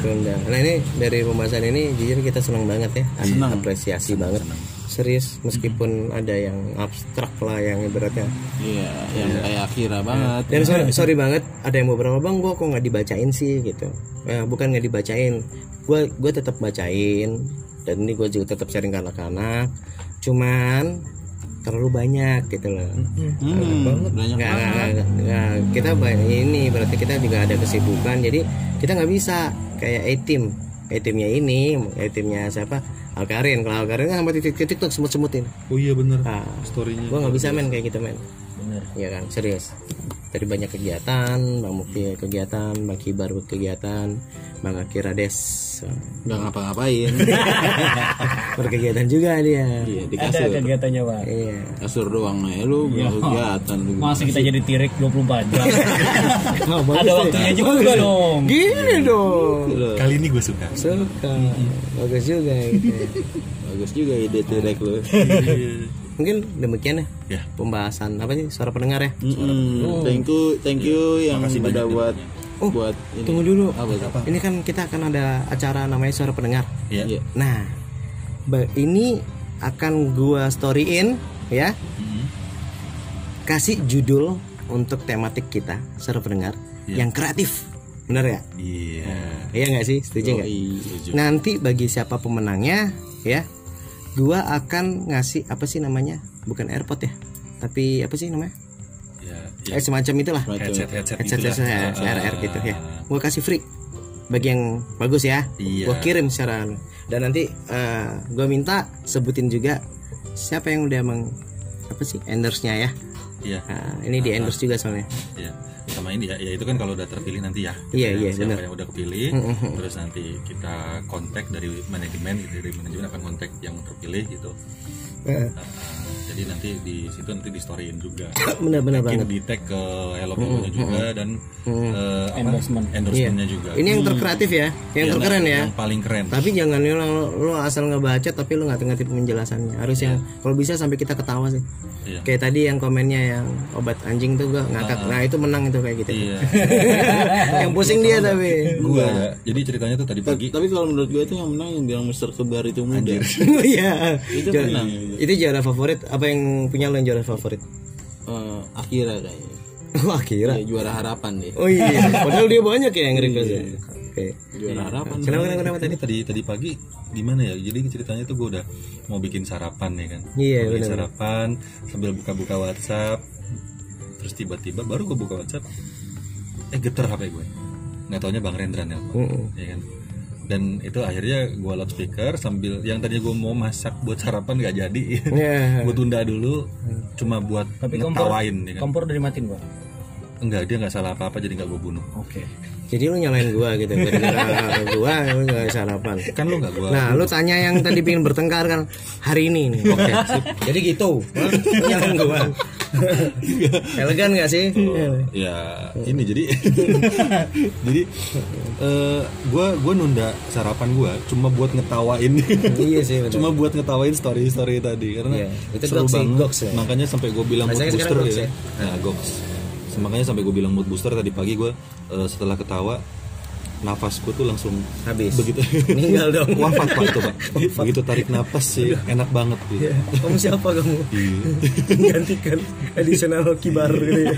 Berkendang. nah ini dari pembahasan ini jujur kita senang banget ya. Senang. apresiasi banget. serius meskipun ada yang abstrak lah yang ibaratnya. Iya yang kayak Akira banget. Dan sorry, sorry banget ada yang beberapa bang gua kok nggak dibacain sih? Gitu. Ya, bukan nggak dibacain. Gua gua tetap bacain. Dan ini gua juga tetap sharing ke anak-anak. Cuman terlalu banyak gitu loh. Hmm, banyak nggak, banget. nggak, nggak, nggak. kita banyak ini berarti kita juga ada kesibukan jadi kita nggak bisa kayak A team A teamnya ini A teamnya siapa? Alkarin. Kalau Alkarin kan sampai titik-titik tuh semut-semutin. Oh iya bener. Ah storynya gua nggak bisa main kayak gitu men. Bener. Iya kan? Serius dari banyak kegiatan bang Mukti kegiatan bang Kibar kegiatan bang Akirades nggak ngapa-ngapain [laughs] berkegiatan juga dia. Iya di Ada kasur. kegiatannya pak. iya. Kasur doang nih lu nggak kegiatan lu. Masa kita jadi tirek 24 jam. [laughs] Bagus Ada waktunya juga dong. gini dong. Kali ini gue suka. Suka. Bagus juga gitu. Ya. [laughs] bagus juga ide tirek lu mungkin demikian ya ya. pembahasan apa sih suara pendengar ya? Mm-mm. thank you thank you yang udah buat Oh, buat ini. tunggu dulu. Apa? Ini kan kita akan ada acara namanya suara pendengar. Ya. Iya. nah ini akan gua storyin ya. Kasih judul untuk tematik kita suara pendengar yang kreatif. Bener ya iya. Iya nggak sih? Setuju nggak? Nanti bagi siapa pemenangnya ya gua akan ngasih apa sih namanya? Bukan airpod ya? Tapi apa sih namanya? Ya, eh semacam itulah. Headset headset headset gitu. CRR gitu ya gua kasih free. Bagi yang bagus ya. Iya. gua kirim secara dan nanti eh, gua minta sebutin juga siapa yang udah meng apa sih endorse-nya ya. Iya. Nah, ini di endorse juga soalnya. Iya. Sama ini ya, ya itu kan kalau udah terpilih nanti ya. Iya, Yang iya, siapa benar. yang udah kepilih, terus nanti kita kontak dari manajemen, gitu, dari manajemen akan kontak yang terpilih gitu. Eh, Nah, jadi nanti di situ nanti di storyin juga. [coughs] benar-benar Mungkin banget. di tag ke Hello People juga dan eh, apa, Endorsement. endorsementnya juga. ini yang terkreatif ya? Yang Iya, terkeren ya? Yang paling keren. tapi jangan lu, lu asal ngebaca tapi lu nggak ngerti penjelasannya. Harus yang kalau bisa sampai kita ketawa sih. Iya. kayak tadi yang komennya yang obat anjing tuh gua ngakak. Nah. Itu menang itu kayak gitu. Iya. [laughs] yang pusing dia tapi. Gua ya. Jadi ceritanya tuh tadi pagi. tapi kalau menurut gue itu yang menang yang bilang Mister Kebar itu muda. [laughs] Iya. Itu menang itu juara favorit apa yang punya lo yang juara favorit? Eh, Akira kayaknya. Wah kira Ya, juara harapan deh oh iya. Padahal dia banyak ya yang request ya. Oke. Juara harapan. Kenapa kenapa kenapa tadi? Tadi tadi pagi gimana ya? Jadi ceritanya tuh gue udah mau bikin sarapan ya kan. Iya, Mau bikin sarapan sambil buka-buka WhatsApp. Terus tiba-tiba baru gue buka WhatsApp, eh geter HP gue. Nggak taunya Bang Rendra nelpon, Mm-mm. ya kan. Dan itu akhirnya gue loudspeaker sambil yang tadinya gue mau masak buat sarapan gak jadi. ya gue tunda dulu, cuma buat Tapi kompor ngetawain ya kan. kompor udah dimatiin pak Enggak, dia nggak salah apa-apa jadi nggak gue bunuh. oke jadi lu nyalain gua gitu gara-gara gua lu nggak sarapan Kan lu nggak gue Nah, lu tanya yang tadi pengen bertengkar kan hari ini nih. Oke, sip. Jadi gitu. Nyalain gua. Elegan gak sih? ya ini jadi [laughs] jadi eh gua gua nunda sarapan gua cuma buat ngetawain iya sih betul. cuma buat ngetawain story story tadi karena Iya, itu seru goks banget goks ya. makanya sampai gue bilang mood booster ya, ya. nah goks makanya sampai gue bilang mood booster tadi pagi gue eh, setelah ketawa nafasku tuh langsung Habis. begitu [laughs] Meninggal dong. [laughs] wafat pak itu pak [laughs] begitu tarik napas sih enak banget gitu Kamu siapa kamu? Iya. Gantikan additional kibar gitu ya.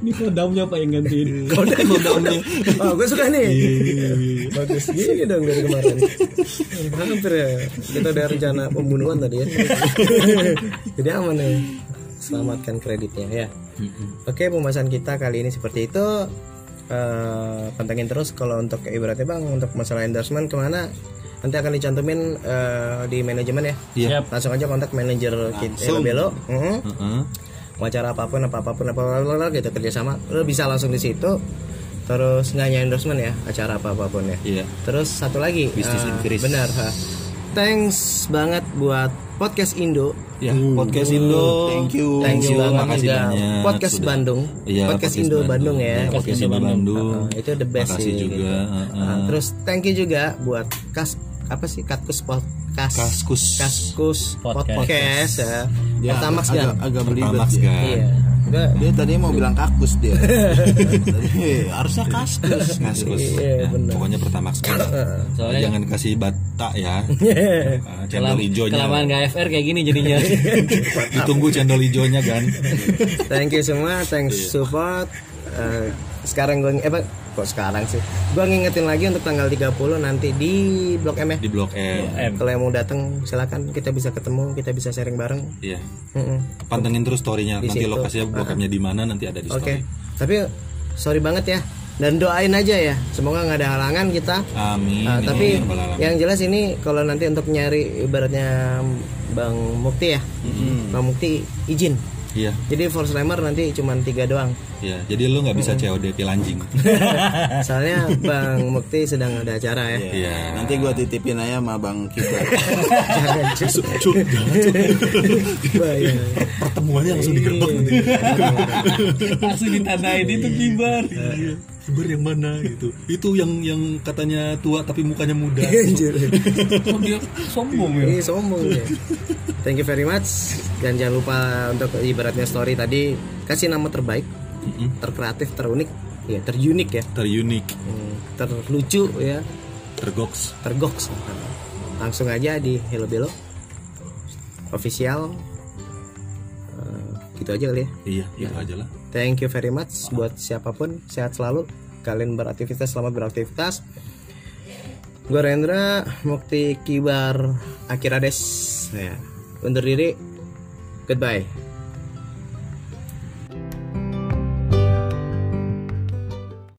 ini kodamnya apa yang gantiin Kodamnya. Oh, gue suka nih. Bagus gini dong dari kemarin. Hampir ya. Kita ada rencana pembunuhan tadi ya. Jadi aman nih. Selamatkan kreditnya ya. Oke, pembahasan kita kali ini seperti itu. Eh, pantengin terus kalau untuk ibaratnya bang untuk masalah endorsement ke mana nanti akan dicantumin eh, di manajemen ya. Iya. Langsung aja kontak manajer kita Belo. Mhm Heeh. mau acara apa pun apa apa pun apa apa gitu kerjasama lo bisa langsung di situ terus nggak hanya endorsement ya acara apa apa pun ya iya terus satu lagi Bisnis eh, increase. benar ha. thanks banget buat podcast Indo Ya, podcast Indo. thank you thanks you, banget makasih juga banyak podcast sudah. Bandung Iya, podcast Indo Bandung, ya Iya, podcast Indo Bandung. Uh, itu the best Makasih sih juga. gitu. uh-uh. Uh, terus thank you juga buat kas apa sih Katkus podcast Kaskus. Kaskus Podcast. podcast, ya. dia Pertamax agak, kan agak belibet Pertamax kan. iya Udah, dia tadi mau bilang kakus dia [laughs] Tadi, harusnya kaskus Kaskus. Iya, Ya, pokoknya pertama sekali. [laughs] Soalnya- jangan kasih bata ya. Ah, cendol hijaunya. kelamaan nggak FR kayak gini jadinya [laughs] Ditunggu cendol hijaunya kan. Thank you semua, thanks Iya. support. Eh, sekarang gue eh kok sekarang sih? Gue ngingetin lagi untuk tanggal 30 nanti di Blok M ya. Di Blok M. Kalau yang mau datang silakan kita bisa ketemu, kita bisa sharing bareng. Iya. Mm-mm. Pantengin terus storynya. Di Nanti situ. lokasinya Blok M-nya di mana nanti ada di Oke. story. Tapi sorry banget ya. Dan doain aja ya. Semoga nggak ada halangan kita. Amin. Ah, ya tapi alamin. yang jelas ini kalau nanti untuk nyari ibaratnya Bang Mukti ya. Bang Mukti izin. Iya. Jadi Force Timer nanti cuma tiga doang. Iya. Jadi lu nggak bisa COD pilanjing. [laughs] Soalnya Bang Mukti sedang ada acara ya. Iya. nanti gua titipin aja sama bang kita [laughs] Jangan Cuk, cuk. Bahaya. Pertemuannya langsung digerbek nanti. langsung ditandain itu kibar Iya. Kibar yang mana gitu. Itu yang yang katanya tua tapi mukanya muda. Anjir. [laughs] oh, dia sombong ya Ini sombong ya. Thank you very much. Dan jangan lupa untuk ibaratnya story tadi kasih nama terbaik, Mm-mm. terkreatif, terunik, ya terunik ya, Terunik, Hmm, terlucu ya, tergoks. tergoks. Langsung aja di Hello Belo official. Eh, gitu aja kali ya. Iya, itu aja lah. Thank you very much buat siapa pun sehat selalu. Kalian beraktivitas selamat beraktivitas. Gue Rendra Mukti Kibar Akirades. Ya. Undur diri. Goodbye.